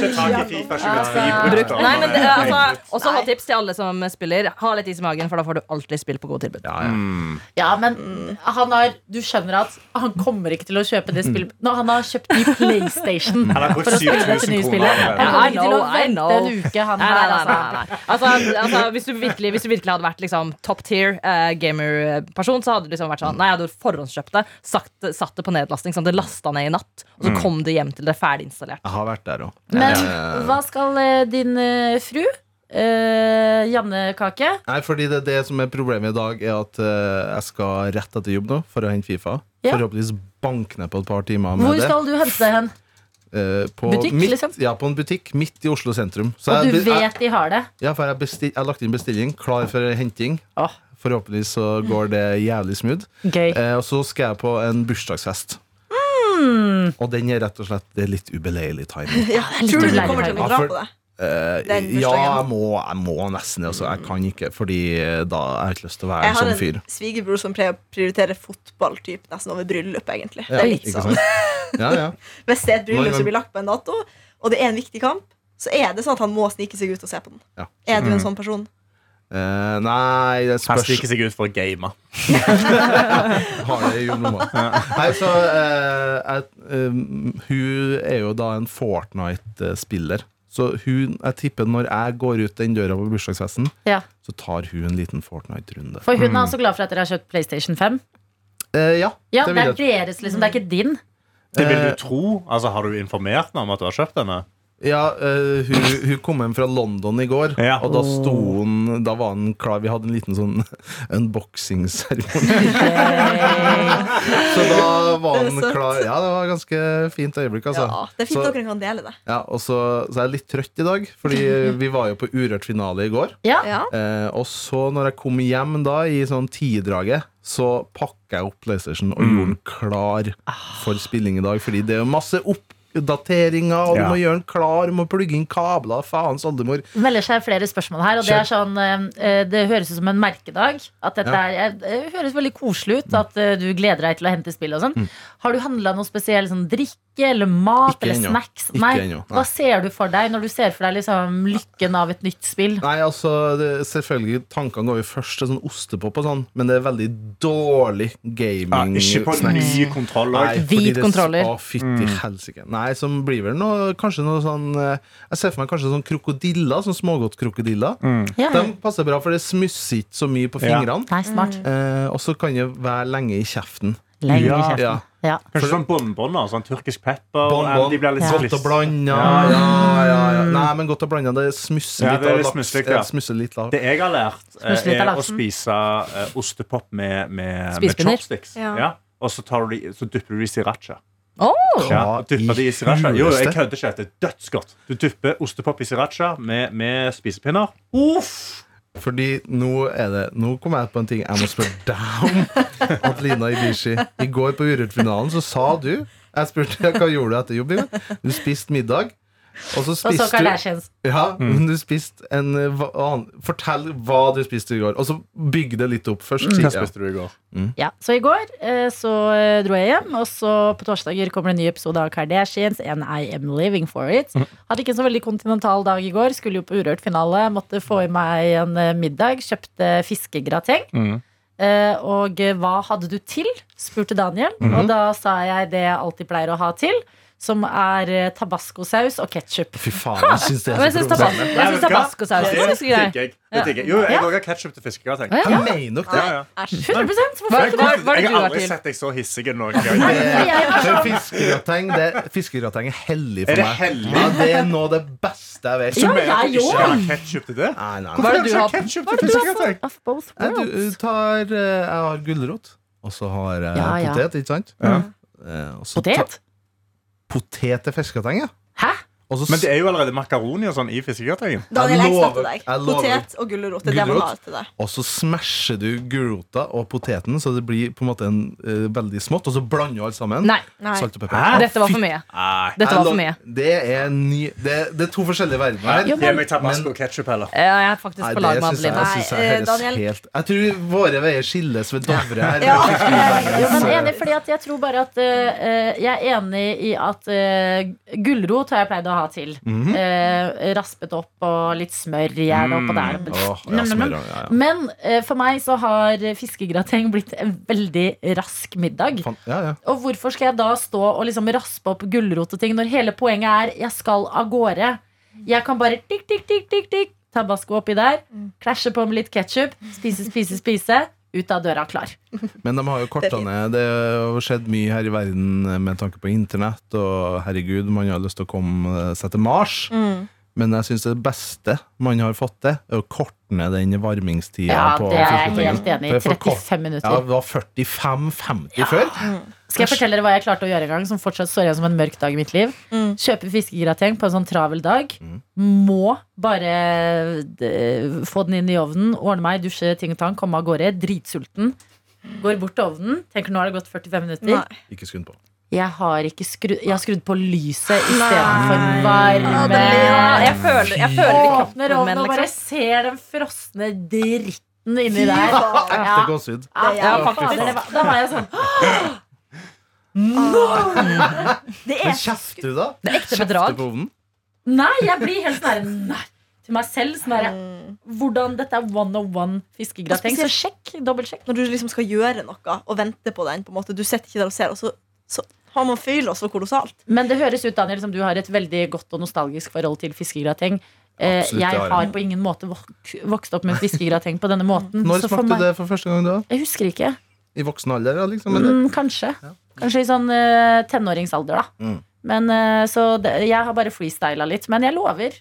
[SPEAKER 4] det,
[SPEAKER 5] Du tak i Fifa 23 brukt.
[SPEAKER 6] Nei, men det, altså, Også ha tips til alle som spiller. Ha litt is i magen, for da får du alltid spill på gode tilbud.
[SPEAKER 3] Ja, ja.
[SPEAKER 5] Mm.
[SPEAKER 2] Ja, men han har, du skjønner at han kommer ikke til å kjøpe det spillet Nå, han har kjøpt ny PlayStation
[SPEAKER 5] Han har
[SPEAKER 2] for å spille dette nye spillet. Han kommer ikke til å vente en uke, han
[SPEAKER 6] nei,
[SPEAKER 2] her. Altså.
[SPEAKER 6] nei, nei. Altså, altså, hvis, du virkelig, hvis du virkelig hadde vært liksom, top tier uh, gamer-person, så hadde du liksom vært sånn Nei, jeg hadde forhåndskjøpt det, satt, satt det på nedlasting, sånn det lasta ned i natt, og så kom det hjem til det ferdig installert.
[SPEAKER 3] Jeg har vært der òg.
[SPEAKER 2] Men hva skal eh, din eh, fru, Uh, Janne Kake
[SPEAKER 3] Nei, fordi det, det som er problemet i dag, er at uh, jeg skal rett etter jobb nå for å hente Fifa.
[SPEAKER 2] Ja.
[SPEAKER 3] Forhåpentligvis banke ned på et par timer med
[SPEAKER 2] Hvor
[SPEAKER 3] det.
[SPEAKER 2] skal du hente det hen?
[SPEAKER 3] Uh, på
[SPEAKER 2] Butikk,
[SPEAKER 3] midt,
[SPEAKER 2] liksom?
[SPEAKER 3] Ja, på en butikk midt i Oslo sentrum. Så
[SPEAKER 2] Og
[SPEAKER 3] jeg,
[SPEAKER 2] du
[SPEAKER 3] vet jeg,
[SPEAKER 2] de har det?
[SPEAKER 3] ja, for jeg, har lagt inn bestilling, klar for henting.
[SPEAKER 2] Oh.
[SPEAKER 3] Forhåpentligvis så går det jævlig smooth.
[SPEAKER 2] Gøy.
[SPEAKER 3] Og så skal jeg på en bursdagsfest.
[SPEAKER 2] Mm.
[SPEAKER 3] Og den er rett og slett det er litt ubeleilig timing.
[SPEAKER 4] ja, Tror du du kommer til å
[SPEAKER 3] bli
[SPEAKER 4] dra på det? Uh,
[SPEAKER 3] ja, jeg må, jeg må nesten det. Altså. Jeg kan ikke, fordi eh, da har jeg ikke lyst til å være
[SPEAKER 4] Jeg
[SPEAKER 3] en
[SPEAKER 4] har
[SPEAKER 3] sånn
[SPEAKER 4] en
[SPEAKER 3] fyr.
[SPEAKER 4] svigerbror som pleier å prioritere fotball typ, nesten over bryllup, egentlig.
[SPEAKER 3] Ja,
[SPEAKER 4] det er litt sånn.
[SPEAKER 3] Ja, ja.
[SPEAKER 4] Hvis det er et bryllup som blir lagt på en dato, og det er en viktig kamp, så er det sånn at han må snike seg ut og se på den.
[SPEAKER 3] Ja.
[SPEAKER 4] Er du en
[SPEAKER 5] Mm.
[SPEAKER 4] sånn person?
[SPEAKER 3] Eh, nei, det
[SPEAKER 5] Han
[SPEAKER 3] spørs
[SPEAKER 5] stikker seg ut for å game.
[SPEAKER 3] Har det jo normalt. Nei, så uh, jeg, eh, Hun er jo da en Fortnite-spiller. Så hun, jeg tipper når jeg går ut den døra på bursdagsfesten,
[SPEAKER 2] Ja.
[SPEAKER 3] så tar hun en liten Fortnite-runde.
[SPEAKER 2] For hun er også glad for at dere har kjøpt PlayStation 5.
[SPEAKER 3] Eh, ja,
[SPEAKER 2] Ja,
[SPEAKER 3] det
[SPEAKER 2] det
[SPEAKER 3] vil
[SPEAKER 2] er
[SPEAKER 3] jeg.
[SPEAKER 2] deres, liksom. Det er ikke din.
[SPEAKER 5] Det vil du tro. Altså, Har du informert meg om at du har kjøpt denne?
[SPEAKER 3] Ja, uh, hun, hun kom hjem fra London i går,
[SPEAKER 5] Ja.
[SPEAKER 3] og da sto hun Da var han klar. Vi hadde en liten sånn unboxing-seremoni. Så da var han klar. Ja, det var et ganske fint øyeblikk, altså.
[SPEAKER 4] Ja, det er fint
[SPEAKER 3] Så-
[SPEAKER 4] dere kan dele det.
[SPEAKER 3] Ja, og så, så er jeg litt trøtt i dag, fordi vi var jo på Urørt-finale i går.
[SPEAKER 2] Ja.
[SPEAKER 3] Eh, og så, når jeg kom hjem da, i sånn tidraget, så pakka jeg opp PlayStation og gjorde den klar for spilling i dag. Fordi det er jo masse oppdateringer, og du
[SPEAKER 5] Ja.
[SPEAKER 3] må gjøre den klar, du må plugge inn kabler, faens oldemor.
[SPEAKER 2] melder seg flere spørsmål her. Og det er sånn eh, Det høres ut som en merkedag. At dette
[SPEAKER 3] Ja.
[SPEAKER 2] er, det høres veldig koselig ut at eh, du gleder deg til å hente spill og sånn.
[SPEAKER 3] Mm.
[SPEAKER 2] Har du handla noe spesiell sånn drikke eller mat
[SPEAKER 3] Ikke
[SPEAKER 2] eller
[SPEAKER 3] ennå.
[SPEAKER 2] snacks?
[SPEAKER 3] Ikke
[SPEAKER 2] Nei.
[SPEAKER 3] ennå, nei.
[SPEAKER 2] Hva ser du for deg når du ser for deg liksom lykken av et nytt spill?
[SPEAKER 3] Nei, altså, det, selvfølgelig, tankene går jo først til sånn ostepop og sånn, men det er veldig dårlig
[SPEAKER 5] Ja,
[SPEAKER 3] gaming.
[SPEAKER 5] ikke på
[SPEAKER 3] snacks.
[SPEAKER 5] nye kontroller.
[SPEAKER 3] Nei,
[SPEAKER 6] Hvit kontroller.
[SPEAKER 3] Å, fytti helsike. Nei, som blir vel noe Kanskje noe sånn eh, Jeg ser for meg kanskje sånn krokodiller, sånn smågodtkrokodiller.
[SPEAKER 2] Ja.
[SPEAKER 3] De passer bra, for det smusser ikke så mye på
[SPEAKER 5] Ja.
[SPEAKER 3] fingrene.
[SPEAKER 2] Nei, smart.
[SPEAKER 3] Eh, og så kan det være lenge i kjeften.
[SPEAKER 2] Lenge i kjeften.
[SPEAKER 3] Ja.
[SPEAKER 2] Ja.
[SPEAKER 5] Kanskje sånn bonboner. sånn tyrkisk pepper.
[SPEAKER 3] Bonbon,
[SPEAKER 5] De blir litt
[SPEAKER 2] Ja.
[SPEAKER 3] Godt og blanda.
[SPEAKER 5] Ja.
[SPEAKER 3] Ja, ja, ja. Nei, men godt og blanda. Det smusser litt.
[SPEAKER 5] det
[SPEAKER 3] av
[SPEAKER 5] litt
[SPEAKER 3] laks.
[SPEAKER 5] smusselig,
[SPEAKER 3] Ja,
[SPEAKER 5] ja.
[SPEAKER 3] smusser litt av.
[SPEAKER 5] Det jeg har lært, eh, er å spise eh, ostepop med, med, med chopsticks.
[SPEAKER 4] Ja.
[SPEAKER 5] Ja. Og så, tar du de, så dypper du de i sriracha.
[SPEAKER 6] Åh,
[SPEAKER 5] Ja, dypper de i
[SPEAKER 3] i
[SPEAKER 5] sriracha. Jo, jeg kødder ikke. Det er dødsgodt. Du dypper ostepop i sriracha med, med spisepinner. Uff!
[SPEAKER 3] Fordi nå er det Nå kom jeg på en ting jeg må spørre deg om. Adelina Ibishi. I går på Urørt-finalen så sa du Jeg spurte hva gjorde du etter jobb. Du spiste middag. Og så
[SPEAKER 2] Og så
[SPEAKER 3] du
[SPEAKER 2] Kardashians.
[SPEAKER 3] ja, men du spiste en eh, annen- Fortell hva du spiste i går. Og så bygg det litt opp først.
[SPEAKER 5] Hva
[SPEAKER 3] Ja.
[SPEAKER 5] spiste du i går?
[SPEAKER 2] Ja, så i går eh, så eh, dro jeg hjem, og så på torsdager kommer det en ny episode av Kardashians, and I am living for it. Hadde ikke en så veldig kontinental dag i går, skulle jo på Urørt-finale, måtte få i meg en middag, kjøpte fiskegrateng.
[SPEAKER 5] Mm.
[SPEAKER 2] Eh, og hva hadde du til? spurte Daniel, og da sa jeg det jeg alltid pleier å ha til, som er eh, tabascosaus og ketsjup.
[SPEAKER 3] Fy faen, jeg syns det er så provoserende.
[SPEAKER 6] jeg syns tabascosaus er ganske grei.
[SPEAKER 5] Det tenker jeg. Jo, jeg òg har ketsjup til fiskegrateng.
[SPEAKER 2] Ja,
[SPEAKER 3] Jeg mener nok det.
[SPEAKER 5] Ja, ja.
[SPEAKER 2] 100 Hvorfor
[SPEAKER 6] Hva,
[SPEAKER 2] ikke
[SPEAKER 6] hva,
[SPEAKER 2] det?
[SPEAKER 6] hva er det
[SPEAKER 5] Jeg
[SPEAKER 6] du
[SPEAKER 5] har
[SPEAKER 6] har
[SPEAKER 5] aldri
[SPEAKER 6] til?
[SPEAKER 5] sett deg så hissig noen
[SPEAKER 3] Det
[SPEAKER 5] gang.
[SPEAKER 3] for fiskegrateng det- Fiskegrateng er hellig for
[SPEAKER 5] Er det
[SPEAKER 3] meg.
[SPEAKER 5] hellig?
[SPEAKER 3] Ja, det er noe av det beste jeg vet.
[SPEAKER 2] Ja,
[SPEAKER 5] Så mener at
[SPEAKER 2] jeg
[SPEAKER 5] du ikke
[SPEAKER 2] òg.
[SPEAKER 5] har ketsjup til det?
[SPEAKER 3] Nei, nei,
[SPEAKER 6] Hva
[SPEAKER 3] nei.
[SPEAKER 6] er det du har?
[SPEAKER 5] ketchup
[SPEAKER 2] er
[SPEAKER 5] til
[SPEAKER 2] du? Of both
[SPEAKER 3] Jeg, du, tar, eh, jeg har gulrot, og så har jeg
[SPEAKER 2] Ja, ja.
[SPEAKER 3] potet, ikke sant?
[SPEAKER 5] Ja.
[SPEAKER 3] Eh, og så
[SPEAKER 2] Potet?
[SPEAKER 3] Potet til fiskegrateng, ja.
[SPEAKER 2] Hæ?
[SPEAKER 3] Og så
[SPEAKER 5] Men det er jo allerede makaroni og sånn i fiskegratengen.
[SPEAKER 4] Daniel, jeg støtter deg. Potet og gulrot er det man har til deg.
[SPEAKER 3] Og så smasher du gulrota og poteten, så det blir på en måte en, uh, veldig smått. Og så blander du alt sammen.
[SPEAKER 6] Nei,
[SPEAKER 4] Nei.
[SPEAKER 3] Salt og pepper.
[SPEAKER 5] Hæ?
[SPEAKER 6] dette var for mye. Dette var for mye.
[SPEAKER 3] Det er, ny, det, det er to forskjellige verdener
[SPEAKER 5] Gi meg tabasco og ketsjup heller.
[SPEAKER 6] Ja, Jeg er faktisk på lag med
[SPEAKER 3] syns jeg, jeg, jeg
[SPEAKER 4] eh, Daniel.
[SPEAKER 3] helt Jeg tror våre veier skilles ved Dovre her.
[SPEAKER 2] Ja, jo, men enig, fordi at jeg tror bare at uh, Jeg er enig i at uh, gulrot har jeg pleid å ha til.
[SPEAKER 3] Mhm.
[SPEAKER 2] Eh, raspet opp og litt smør gjerne oppå der.
[SPEAKER 3] Åh, ja,
[SPEAKER 2] Nam, nam,
[SPEAKER 3] smør, ja, ja.
[SPEAKER 2] Men eh, for meg så har fiskegrateng blitt en veldig rask middag.
[SPEAKER 3] Fan- ja, ja.
[SPEAKER 2] Og hvorfor skal jeg da stå og liksom raspe opp gulrot og ting når hele poenget er jeg skal av gårde? Jeg kan bare tikk, tikk, tikk, tikk, tikk, tabasco oppi der, klasje på med litt ketsjup, spise, spise, spise. Ut av døra klar.
[SPEAKER 3] Men de har jo korta ned. Det har skjedd mye her i verden med tanke på internett. Og herregud, man har lyst til å komme seg til Mars. Men jeg syns det beste man har fått til, er å korte ned den varmingstida.
[SPEAKER 2] Ja,
[SPEAKER 3] på
[SPEAKER 2] det er jeg helt enig i.
[SPEAKER 3] For det er for kort.
[SPEAKER 2] 35 minutter.
[SPEAKER 3] Ja, det var 45-50 før.
[SPEAKER 2] Skal jeg fortelle dere hva jeg klarte å gjøre en gang, som fortsatt står igjen som en mørk dag i mitt liv?
[SPEAKER 4] Mm.
[SPEAKER 2] Kjøpe fiskegrateng på en sånn travel dag. Må bare d- få den inn i ovnen, ordne meg, dusje, ting og tang, komme av gårde. Dritsulten. Går bort til ovnen, tenker nå har det gått 45 minutter.
[SPEAKER 4] Nei.
[SPEAKER 3] Ikke skund på.
[SPEAKER 2] Jeg har ikke skrudd Jeg har skrudd på lyset istedenfor varme.
[SPEAKER 6] Jeg føler, jeg føler i
[SPEAKER 2] Åpner
[SPEAKER 6] kroppen
[SPEAKER 2] ovnen
[SPEAKER 6] min,
[SPEAKER 2] og bare
[SPEAKER 6] liksom.
[SPEAKER 2] ser den frosne dritten inni der.
[SPEAKER 3] Ekte
[SPEAKER 2] Ja.
[SPEAKER 3] gåsehud.
[SPEAKER 2] Ja, det Da var jeg sånn
[SPEAKER 4] Det
[SPEAKER 3] Men
[SPEAKER 4] er
[SPEAKER 3] kjefter du, da?
[SPEAKER 6] Det er ekte
[SPEAKER 3] Kjefter
[SPEAKER 6] bedrag.
[SPEAKER 3] på ovnen?
[SPEAKER 2] Nei, jeg blir helt sånn Nei, til meg selv. Sånn her,
[SPEAKER 4] Mm.
[SPEAKER 2] hvordan dette er one on one fiskegrateng. Så sjekk. Dobbeltsjekk.
[SPEAKER 4] Når du liksom skal gjøre noe og vente på den, på en måte. du sitter ikke der og ser, og så, så har man fyl også kolossalt.
[SPEAKER 2] Men det høres ut Daniel, som du har et veldig godt og nostalgisk forhold til fiskegrateng. Eh,
[SPEAKER 3] Absolutt,
[SPEAKER 2] jeg
[SPEAKER 3] har
[SPEAKER 2] på ingen måte vok vokst opp med fiskegrateng på denne måten.
[SPEAKER 3] Når
[SPEAKER 2] så for
[SPEAKER 3] smakte
[SPEAKER 2] meg-
[SPEAKER 3] det for første gang? da?
[SPEAKER 2] Jeg husker ikke.
[SPEAKER 3] I voksen alder, ja, liksom? Eller?
[SPEAKER 2] Mm, kanskje. Kanskje i sånn uh, tenåringsalder, da.
[SPEAKER 3] Mm.
[SPEAKER 2] Men uh, Så det, jeg har bare freestyla litt. Men jeg lover.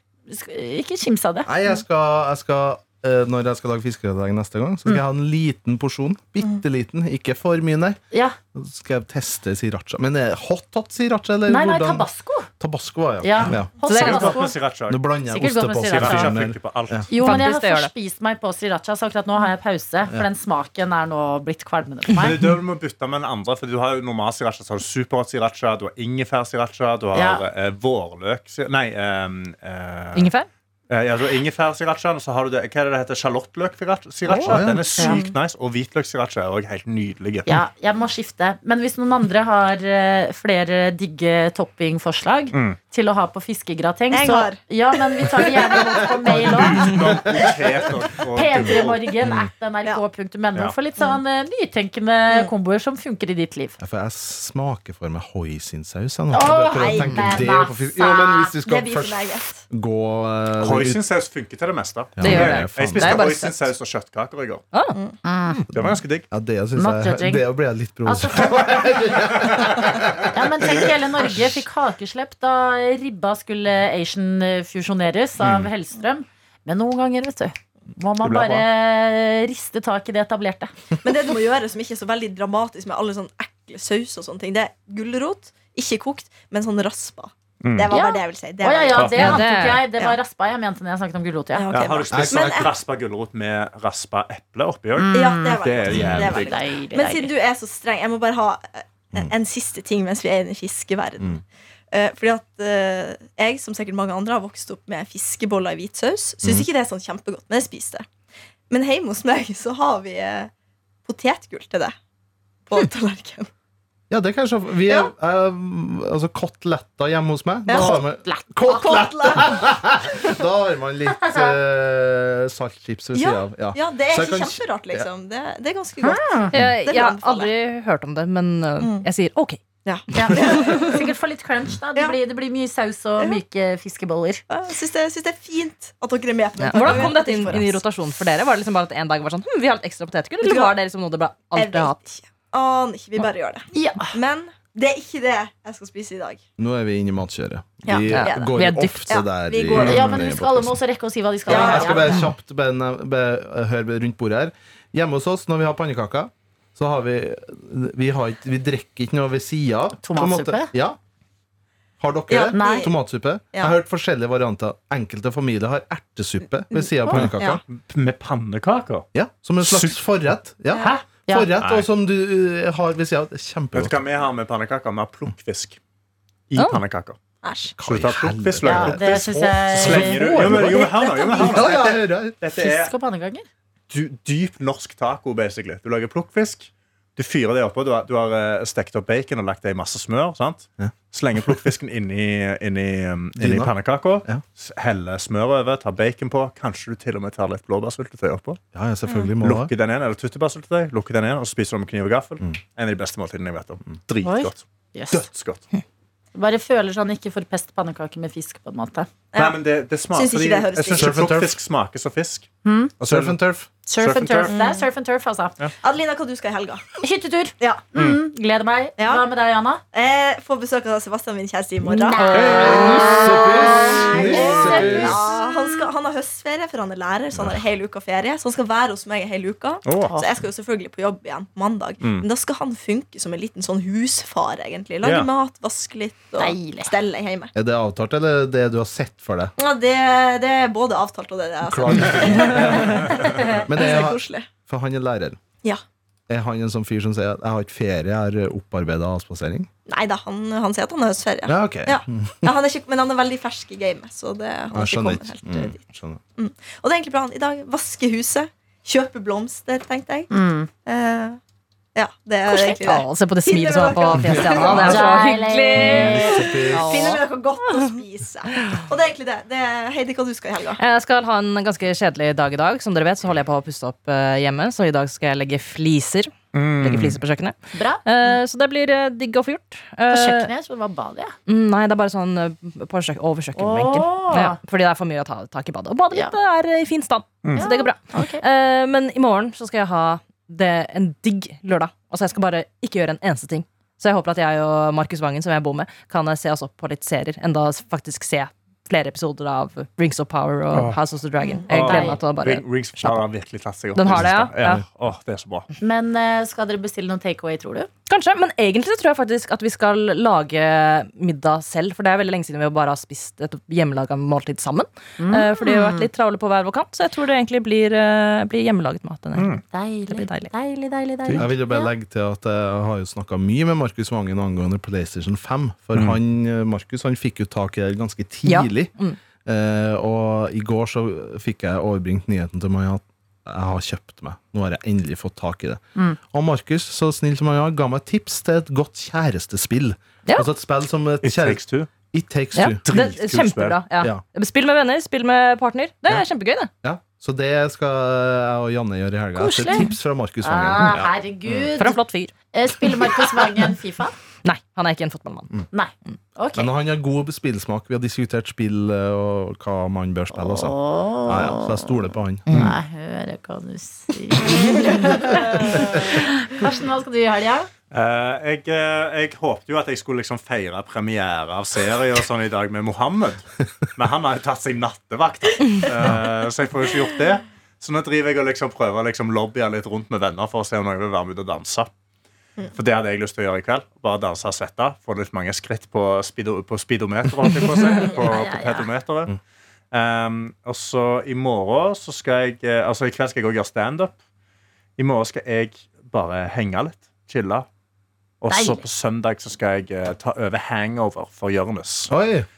[SPEAKER 2] Ikke kims av det.
[SPEAKER 3] Nei, jeg skal, jeg skal Når jeg skal lage fiskedag neste gang, så skal jeg ha en liten porsjon. Bitte liten. Ikke for mye, nei.
[SPEAKER 2] Ja.
[SPEAKER 3] Så skal jeg teste sriracha. Men er det hot hot sriracha, eller
[SPEAKER 2] Nei, nei,
[SPEAKER 3] hvordan?
[SPEAKER 2] tabasco.
[SPEAKER 3] Tabasco, ja.
[SPEAKER 2] Ja.
[SPEAKER 3] ja.
[SPEAKER 2] Hot
[SPEAKER 6] Så det er
[SPEAKER 5] Godt med sriracha.
[SPEAKER 3] Nå blander jeg
[SPEAKER 2] Sikkert godt med sriracha.
[SPEAKER 3] Med
[SPEAKER 5] funker på alt.
[SPEAKER 3] Ja.
[SPEAKER 2] Jo, men jeg har forspist meg på sriracha, så akkurat nå har jeg pause. For den smaken er nå blitt kvalmende for meg.
[SPEAKER 5] det er du må bytte med en andre, for du har jo normal sriracha, så har du superhot siracha, du har ingefær-sriracha, du har
[SPEAKER 2] Ja.
[SPEAKER 5] eh, vårløk Nei, um, uh,
[SPEAKER 6] Ingefær?
[SPEAKER 5] Eh, ja, du Ingefær-sirachaen, og så har du det, hva er det det heter, Sjalottløk-siracha.
[SPEAKER 3] Oh, ja.
[SPEAKER 5] Den er sykt nice, og hvitløk-siracha er òg helt nydelig.
[SPEAKER 2] Ja, jeg må skifte. Men hvis noen andre har eh, flere digge toppingforslag
[SPEAKER 5] Mm.
[SPEAKER 2] til å ha på fiskegrateng,
[SPEAKER 4] Jeg
[SPEAKER 2] så
[SPEAKER 4] har.
[SPEAKER 2] Ja, men vi tar det gjerne imot på mail òg. P3morgen at nrk.no
[SPEAKER 5] Ja.
[SPEAKER 2] for litt sånn eh, nytenkende komboer som funker i ditt liv.
[SPEAKER 3] Ja, For jeg smaker for meg hoisinsaus. Oh.
[SPEAKER 2] Hei, men
[SPEAKER 3] altså. ja, men hvis du
[SPEAKER 4] Det
[SPEAKER 3] skal først gå ut-
[SPEAKER 5] Hoisinsaus funker til det meste.
[SPEAKER 3] Ja,
[SPEAKER 6] Det gjør det.
[SPEAKER 5] Jeg spiste hoisinsaus og kjøttkaker i går.
[SPEAKER 6] Ah.
[SPEAKER 5] Det var ganske digg.
[SPEAKER 3] Ja, det jeg. Det ble jeg litt
[SPEAKER 2] Altså,
[SPEAKER 3] provosert
[SPEAKER 2] ja, men tenk hele Norge fikk hakeslepp da ribba skulle Asian-fusjoneres av
[SPEAKER 3] Mm.
[SPEAKER 2] Hellstrøm. Men noen ganger, vet du, må man bare riste tak i det etablerte.
[SPEAKER 4] Men det du må gjøre, som ikke er så veldig dramatisk med alle sånne ekle saus og sånne ting, det er gulrot. Ikke kokt, men sånn raspa.
[SPEAKER 5] Mm.
[SPEAKER 4] Det var
[SPEAKER 2] Ja.
[SPEAKER 4] bare det jeg ville si. Det
[SPEAKER 2] oh, ja, ja, det
[SPEAKER 6] Ja, det-
[SPEAKER 2] jeg. Det var
[SPEAKER 4] ja.
[SPEAKER 2] raspa jeg mente når jeg snakket om gulrot. Ja.
[SPEAKER 4] Ja, ok,
[SPEAKER 5] Ja, har du spist
[SPEAKER 4] Men-
[SPEAKER 5] raspa gulrot med raspa eple oppi òg?
[SPEAKER 2] Mm.
[SPEAKER 4] Ja, det er
[SPEAKER 5] Det jævlig
[SPEAKER 2] digg.
[SPEAKER 4] Men siden du er så streng, jeg må bare ha en, en siste ting mens vi er i den fiskeverden.
[SPEAKER 3] Mm.
[SPEAKER 4] Eh, fordi at uh, jeg, som sikkert mange andre, har vokst opp med fiskeboller i hvit saus. Syns
[SPEAKER 3] Mm.
[SPEAKER 4] ikke det er sånn kjempegodt, men jeg spiser det. Men hjemme hos meg så har vi uh, potetgull til det. På tallerkenen.
[SPEAKER 3] Ja, det kan jeg se Vi er
[SPEAKER 4] Ja.
[SPEAKER 3] eh, altså koteletter hjemme hos meg. Da
[SPEAKER 4] Ja.
[SPEAKER 3] har,
[SPEAKER 4] Koteletter!
[SPEAKER 3] da har man litt uh, saltchips ved
[SPEAKER 4] Ja.
[SPEAKER 3] sida av. Ja.
[SPEAKER 4] Ja, det er
[SPEAKER 3] Så jeg
[SPEAKER 4] ikke
[SPEAKER 3] kan-
[SPEAKER 4] kjemperart, liksom. Det, det er ganske godt.
[SPEAKER 6] Jeg,
[SPEAKER 4] Det
[SPEAKER 6] jeg har
[SPEAKER 4] jeg anbefale.
[SPEAKER 6] aldri hørt om det, men uh,
[SPEAKER 4] Mm.
[SPEAKER 6] jeg sier OK.
[SPEAKER 4] Ja.
[SPEAKER 2] Ja. Sikkert for litt crunch, da. Det,
[SPEAKER 4] Ja.
[SPEAKER 2] blir, det blir mye saus og
[SPEAKER 4] Ja.
[SPEAKER 2] myke fiskeboller.
[SPEAKER 4] Jeg syns det, synes det er fint at dere er med på
[SPEAKER 6] Ja.
[SPEAKER 4] det.
[SPEAKER 6] Hvordan kom dette inn, inn i rotasjonen for dere? Var det liksom bare at en dag var sånn hm, Vi har litt ekstra potetgull? Eller var det liksom noe dere bare
[SPEAKER 4] Jeg
[SPEAKER 6] alltid har hatt?
[SPEAKER 4] ikke. Aner ikke. Vi bare gjør det.
[SPEAKER 2] Ja.
[SPEAKER 4] Men det er ikke det jeg skal spise i dag.
[SPEAKER 3] Nå er vi inne i matkjøret. Vi
[SPEAKER 4] ja,
[SPEAKER 3] går
[SPEAKER 6] Vi
[SPEAKER 3] ofte
[SPEAKER 4] Ja,
[SPEAKER 3] der.
[SPEAKER 4] vi går-
[SPEAKER 2] ja, men
[SPEAKER 3] vi
[SPEAKER 2] skal alle må også rekke å si hva de skal
[SPEAKER 3] Ja, jeg skal bare kjapt be, be, høre rundt bordet her. Hjemme hos oss, når vi har pannekaker, så har vi Vi, har vi drikker ikke noe ved sida av.
[SPEAKER 2] Tomatsuppe?
[SPEAKER 3] Ja. Har dere
[SPEAKER 4] Ja,
[SPEAKER 3] det?
[SPEAKER 2] nei.
[SPEAKER 3] Tomatsuppe? Jeg har hørt forskjellige varianter. Enkelte familier har ertesuppe ved sida av pannekaker.
[SPEAKER 4] Ja.
[SPEAKER 5] Med pannekaker?
[SPEAKER 3] Ja, Som en slags forrett. Ja.
[SPEAKER 5] Hæ?
[SPEAKER 2] Ja.
[SPEAKER 3] Forrett,
[SPEAKER 5] Nei.
[SPEAKER 3] og som du uh, har ved sida av. Det er
[SPEAKER 5] Vet
[SPEAKER 3] Kjempegodt.
[SPEAKER 5] du hva vi har med pannekaker? Vi har plukkfisk i
[SPEAKER 6] Oh.
[SPEAKER 5] pannekaker.
[SPEAKER 4] Æsj.
[SPEAKER 5] Så du ta plukkfisk,
[SPEAKER 2] Ja, det
[SPEAKER 5] plukkfisk,
[SPEAKER 2] syns jeg
[SPEAKER 5] så slenger du Jo, men, jo, men hør nå, jo, men hør nå.
[SPEAKER 3] Ja, ja,
[SPEAKER 5] Dette, dette er
[SPEAKER 2] Fisk og pannekaker?
[SPEAKER 5] dyp norsk taco, basically. Du lager plukkfisk. Du fyrer det oppå. Du har, du har eh, stekt opp bacon og lagt det i masse smør. sant?
[SPEAKER 3] Ja.
[SPEAKER 5] Slenger plukkfisken inni, inni, um, inni pannekaka.
[SPEAKER 3] Ja.
[SPEAKER 5] Heller smør over, tar bacon på. Kanskje du til og med tar litt blåbærsyltetøy oppå.
[SPEAKER 3] Ja, ja, selvfølgelig må.
[SPEAKER 5] Lukker den igjen, eller tuttebærsyltetøy, Lukker den igjen, og så spiser du med kniv og gaffel.
[SPEAKER 3] Mm.
[SPEAKER 5] En av de beste måltidene jeg vet om. Dritgodt.
[SPEAKER 2] Yes.
[SPEAKER 5] Dødsgodt.
[SPEAKER 2] Bare føler sånn ikke forpest pannekaker med fisk, på en måte.
[SPEAKER 5] Nei, men det, det smaker
[SPEAKER 4] Syns ikke det høres
[SPEAKER 5] Jeg syns ikke
[SPEAKER 3] ut.
[SPEAKER 5] plukkfisk smaker som fisk.
[SPEAKER 2] Hmm?
[SPEAKER 5] Og
[SPEAKER 3] Surf and turf.
[SPEAKER 2] Surf and turf. Det er surf and turf, altså.
[SPEAKER 4] Adelina, hva du skal i helga?
[SPEAKER 2] Hyttetur.
[SPEAKER 4] Ja.
[SPEAKER 2] Mm, gleder meg.
[SPEAKER 4] Ja.
[SPEAKER 2] Hva med deg, Anna?
[SPEAKER 4] Jeg får besøk av Sebastian, min kjæreste, i morgen.
[SPEAKER 3] Nei. Nissepus!
[SPEAKER 4] Han, skal, han har høstferie, for han er lærer, så han har en hel uke ferie. Så han skal være hos meg hele uka.
[SPEAKER 5] Oh.
[SPEAKER 4] Så jeg skal jo selvfølgelig på jobb igjen på mandag.
[SPEAKER 5] Mm.
[SPEAKER 4] Men da skal han funke som en liten sånn husfar, egentlig. Lage
[SPEAKER 5] yeah.
[SPEAKER 4] mat, vaske litt og
[SPEAKER 2] Deilig.
[SPEAKER 4] stelle hjemme.
[SPEAKER 3] Er det avtalt, eller det du har sett for deg?
[SPEAKER 4] Ja, det, det er både avtalt og det det jeg har
[SPEAKER 3] sett. Men
[SPEAKER 4] Det
[SPEAKER 3] det
[SPEAKER 4] er
[SPEAKER 3] er,
[SPEAKER 4] koselig.
[SPEAKER 3] for han er lærer.
[SPEAKER 4] Ja.
[SPEAKER 3] Er han en sånn fyr som sier at 'jeg har ikke ferie, jeg har opparbeida avspasering'?
[SPEAKER 4] Nei da, han, han sier at han har høstferie.
[SPEAKER 3] Ja, ok.
[SPEAKER 4] Ja. Ja, han er ikke, men han er veldig fersk i gamet, så det, han har ikke
[SPEAKER 3] kommer
[SPEAKER 4] kommet
[SPEAKER 3] ikke.
[SPEAKER 4] helt eh,
[SPEAKER 3] Mm,
[SPEAKER 4] dit.
[SPEAKER 3] Mm.
[SPEAKER 4] Og det er egentlig planen i dag. Vaske huset. Kjøpe blomster, tenkte jeg.
[SPEAKER 2] Mm.
[SPEAKER 4] Eh, ja, det er egentlig det.
[SPEAKER 6] Se på det smilet som er på fjeset til Anna. Det er så hyggelig.
[SPEAKER 4] Finner vi noe godt å spise. Og det er egentlig det. det er, Heidi, hva du skal i helga?
[SPEAKER 6] Jeg skal ha en ganske kjedelig dag i dag. Som dere vet, så holder jeg på å pusse opp eh, hjemme. Så i dag skal jeg legge fliser. Legge fliser på kjøkkenet.
[SPEAKER 2] Bra.
[SPEAKER 6] Uh, så det blir uh, digg å få gjort.
[SPEAKER 2] På
[SPEAKER 6] Eh,
[SPEAKER 2] kjøkkenet? Så det var badet, ja.
[SPEAKER 6] mm, Nei, det er bare sånn eh, på kjøk over kjøkkenbenken.
[SPEAKER 2] Oh.
[SPEAKER 6] Ja, fordi det er for mye å ta tak i badet. Og badet
[SPEAKER 2] Ja.
[SPEAKER 6] mitt er i fin stand. Så det går bra.
[SPEAKER 2] Okay.
[SPEAKER 6] Eh, men i morgen så skal jeg ha det, en digg lørdag. Altså Jeg skal bare ikke gjøre en eneste ting. Så jeg håper at jeg og Markus Vangen, som jeg bor med, kan se oss opp på litt serier. Enda faktisk se flere episoder av Rings of Power og
[SPEAKER 5] oh.
[SPEAKER 6] House of the Dragon. Jeg gleder meg til å bare
[SPEAKER 5] Ring- Rings of Power har virkelig tatt seg opp.
[SPEAKER 6] Den har det,
[SPEAKER 5] ja.
[SPEAKER 6] ja.
[SPEAKER 5] Åh, det er så bra.
[SPEAKER 2] Men eh, skal dere bestille noen takeaway, tror du?
[SPEAKER 6] Kanskje, men egentlig så tror jeg faktisk at vi skal lage middag selv. For det er veldig lenge siden vi bare har spist et hjemmelaga måltid sammen. Mm. For de har vært litt travle på hver vår kant, så jeg tror det egentlig blir, eh, blir hjemmelaget mat. Mm.
[SPEAKER 2] Deilig,
[SPEAKER 6] Det blir deilig.
[SPEAKER 2] deilig, deilig, deilig.
[SPEAKER 3] Jeg vil jo bare legge til at jeg har jo snakka mye med Markus Vangen angående PlayStation 5. For han, eh, Markus han fikk jo tak i det ganske tidlig.
[SPEAKER 6] Ja. Mm.
[SPEAKER 3] Eh, og i går så fikk jeg overbringt nyheten til meg at jeg har kjøpt meg. Nå har jeg endelig fått tak i det.
[SPEAKER 6] Mm.
[SPEAKER 3] Og Markus, så snill som han var, ga meg tips til et godt kjærestespill.
[SPEAKER 6] Ja.
[SPEAKER 3] Altså et spill som et
[SPEAKER 5] It takes two.
[SPEAKER 3] It Takes
[SPEAKER 6] Ja,
[SPEAKER 3] Two.
[SPEAKER 6] det er kjempebra. Ja.
[SPEAKER 3] Ja.
[SPEAKER 6] Spill med venner, spill med partner. Det er
[SPEAKER 3] Ja.
[SPEAKER 6] kjempegøy, det.
[SPEAKER 3] Ja. Så det skal jeg og Janne gjøre i helga. Etter
[SPEAKER 2] Koselig.
[SPEAKER 3] tips fra Markus Vangen.
[SPEAKER 2] Ah,
[SPEAKER 3] Ja.
[SPEAKER 2] herregud.
[SPEAKER 6] For en flott fyr.
[SPEAKER 2] Eh, Spiller Markus Vangen Fifa?
[SPEAKER 6] Nei, han er ikke en fotballmann.
[SPEAKER 2] Nei. Okay.
[SPEAKER 3] Men han har god spillsmak. Vi har diskutert spill eh, og hva man bør spille. Altså.
[SPEAKER 2] Åh.
[SPEAKER 3] Ja, ja, så jeg stoler på han.
[SPEAKER 2] Jeg hører hva du sier. Karsten, hva skal du i helga?
[SPEAKER 5] Uh, jeg, eh, jeg håpte jo at jeg skulle liksom feire premiere av serie og sånn i dag med Mohammed. Men han har jo tatt seg nattevakt, uh, så jeg får jo ikke gjort det. Så nå driver jeg og liksom prøver å liksom lobbye litt rundt med venner for å se om noen vil være med ut og danse. For det hadde jeg lyst til å gjøre i kveld. Bare danse og svette. Få litt mange skritt på, speedo, på speedometeret, på. På, på pedometeret. Um, og så i morgen så skal jeg eh, Altså i kveld skal jeg også gjøre standup. I morgen skal jeg bare henge litt. Chille. Og så på søndag så skal jeg uh, ta over hangover for Jonis.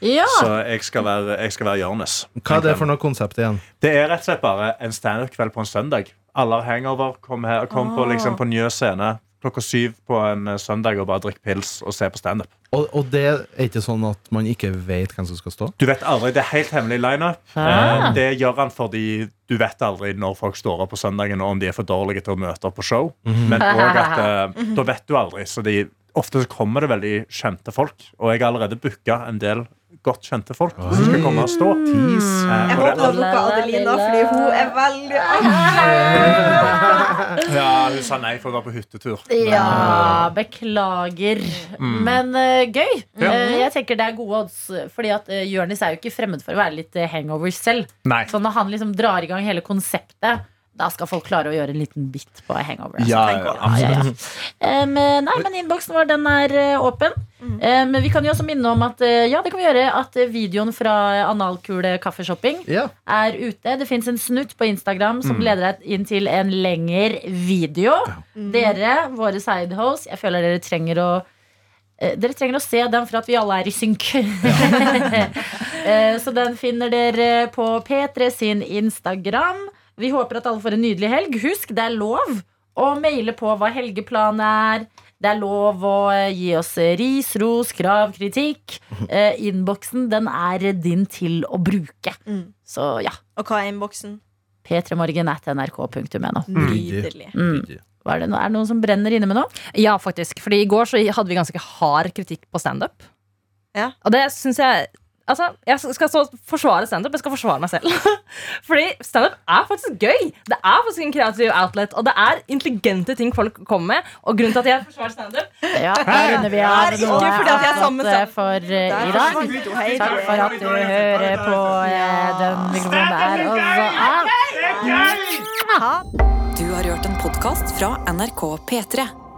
[SPEAKER 2] Ja!
[SPEAKER 5] Så jeg skal være, jeg skal være Jonis.
[SPEAKER 3] Hva er det for noe konsept igjen?
[SPEAKER 5] Det er rett og slett bare en standup-kveld på en søndag. Alle har hangover. Kom, her, kom på, liksom, på Njø scene klokka syv på en eh, søndag og bare drikke pils og se på standup.
[SPEAKER 3] Og, og det er ikke sånn at man ikke vet hvem som skal stå?
[SPEAKER 5] Du vet aldri, Det er helt hemmelig lineup.
[SPEAKER 2] Ah.
[SPEAKER 5] Eh, Det gjør han fordi du vet aldri når folk står opp på søndagen, og om de er for dårlige til å møte opp på show. Men også at eh, da vet du aldri. Så de, ofte så kommer det veldig kjente folk. Og jeg har allerede booka en del godt kjente folk som skal komme og stå.
[SPEAKER 3] Tease.
[SPEAKER 5] Eh,
[SPEAKER 4] Jeg håper du har booka Adelina, fordi hun er veldig
[SPEAKER 5] ja, hun sa nei for å være på hyttetur.
[SPEAKER 2] Ja, beklager. Men uh, gøy.
[SPEAKER 5] Ja.
[SPEAKER 2] Uh, jeg tenker det er gode odds, fordi at uh, Jonis er jo ikke fremmed for å være litt uh, hangover selv.
[SPEAKER 5] Nei.
[SPEAKER 2] Så når han liksom drar i gang hele konseptet, da skal folk klare å gjøre en liten bit på hangover. altså.
[SPEAKER 5] Ja, ja,
[SPEAKER 4] over
[SPEAKER 2] Ja. Um, nei, men innboksen vår den er åpen. åpen. Um, vi kan jo også minne om at eh, Ja, det kan vi gjøre At eh, videoen fra Analkule kaffeshopping
[SPEAKER 3] Ja.
[SPEAKER 2] er ute. Det fins en snutt på Instagram som leder deg inn til en lengre video. Dere, våre sidehosts, jeg føler dere trenger å eh, dere trenger å se den for at vi alle er i synk. Ja. Så den finner dere på P3 sin Instagram. Vi håper at alle får en nydelig helg. Husk, det er lov å maile på hva helgeplanen er. Det er lov å eh, gi oss ris, ros, krav, kritikk. Eh, Innboksen den er din til å bruke.
[SPEAKER 4] Mm.
[SPEAKER 2] Så ja.
[SPEAKER 4] Og hva er innboksen?
[SPEAKER 2] p3morgen.nrk.no.
[SPEAKER 4] Nydelig.
[SPEAKER 2] Mm. Er det, no- er det noen som brenner inne med noe?
[SPEAKER 6] Ja, faktisk. Fordi i går så hadde vi ganske hard kritikk på standup.
[SPEAKER 4] Ja.
[SPEAKER 6] Og det syns jeg Altså, Jeg skal så forsvare standup, jeg skal forsvare meg selv. Fordi standup er faktisk gøy. Det er faktisk en kreativ outlet, og det er intelligente ting folk kommer med. Og grunnen til at jeg forsvarer standup
[SPEAKER 2] Ja, her runder vi av
[SPEAKER 4] Ikke
[SPEAKER 2] noe
[SPEAKER 4] er med
[SPEAKER 2] for uh, i dag. Takk for at du hører på uh, den mikrofonen der. Og så av.
[SPEAKER 1] Du har hørt en podkast fra NRK P3.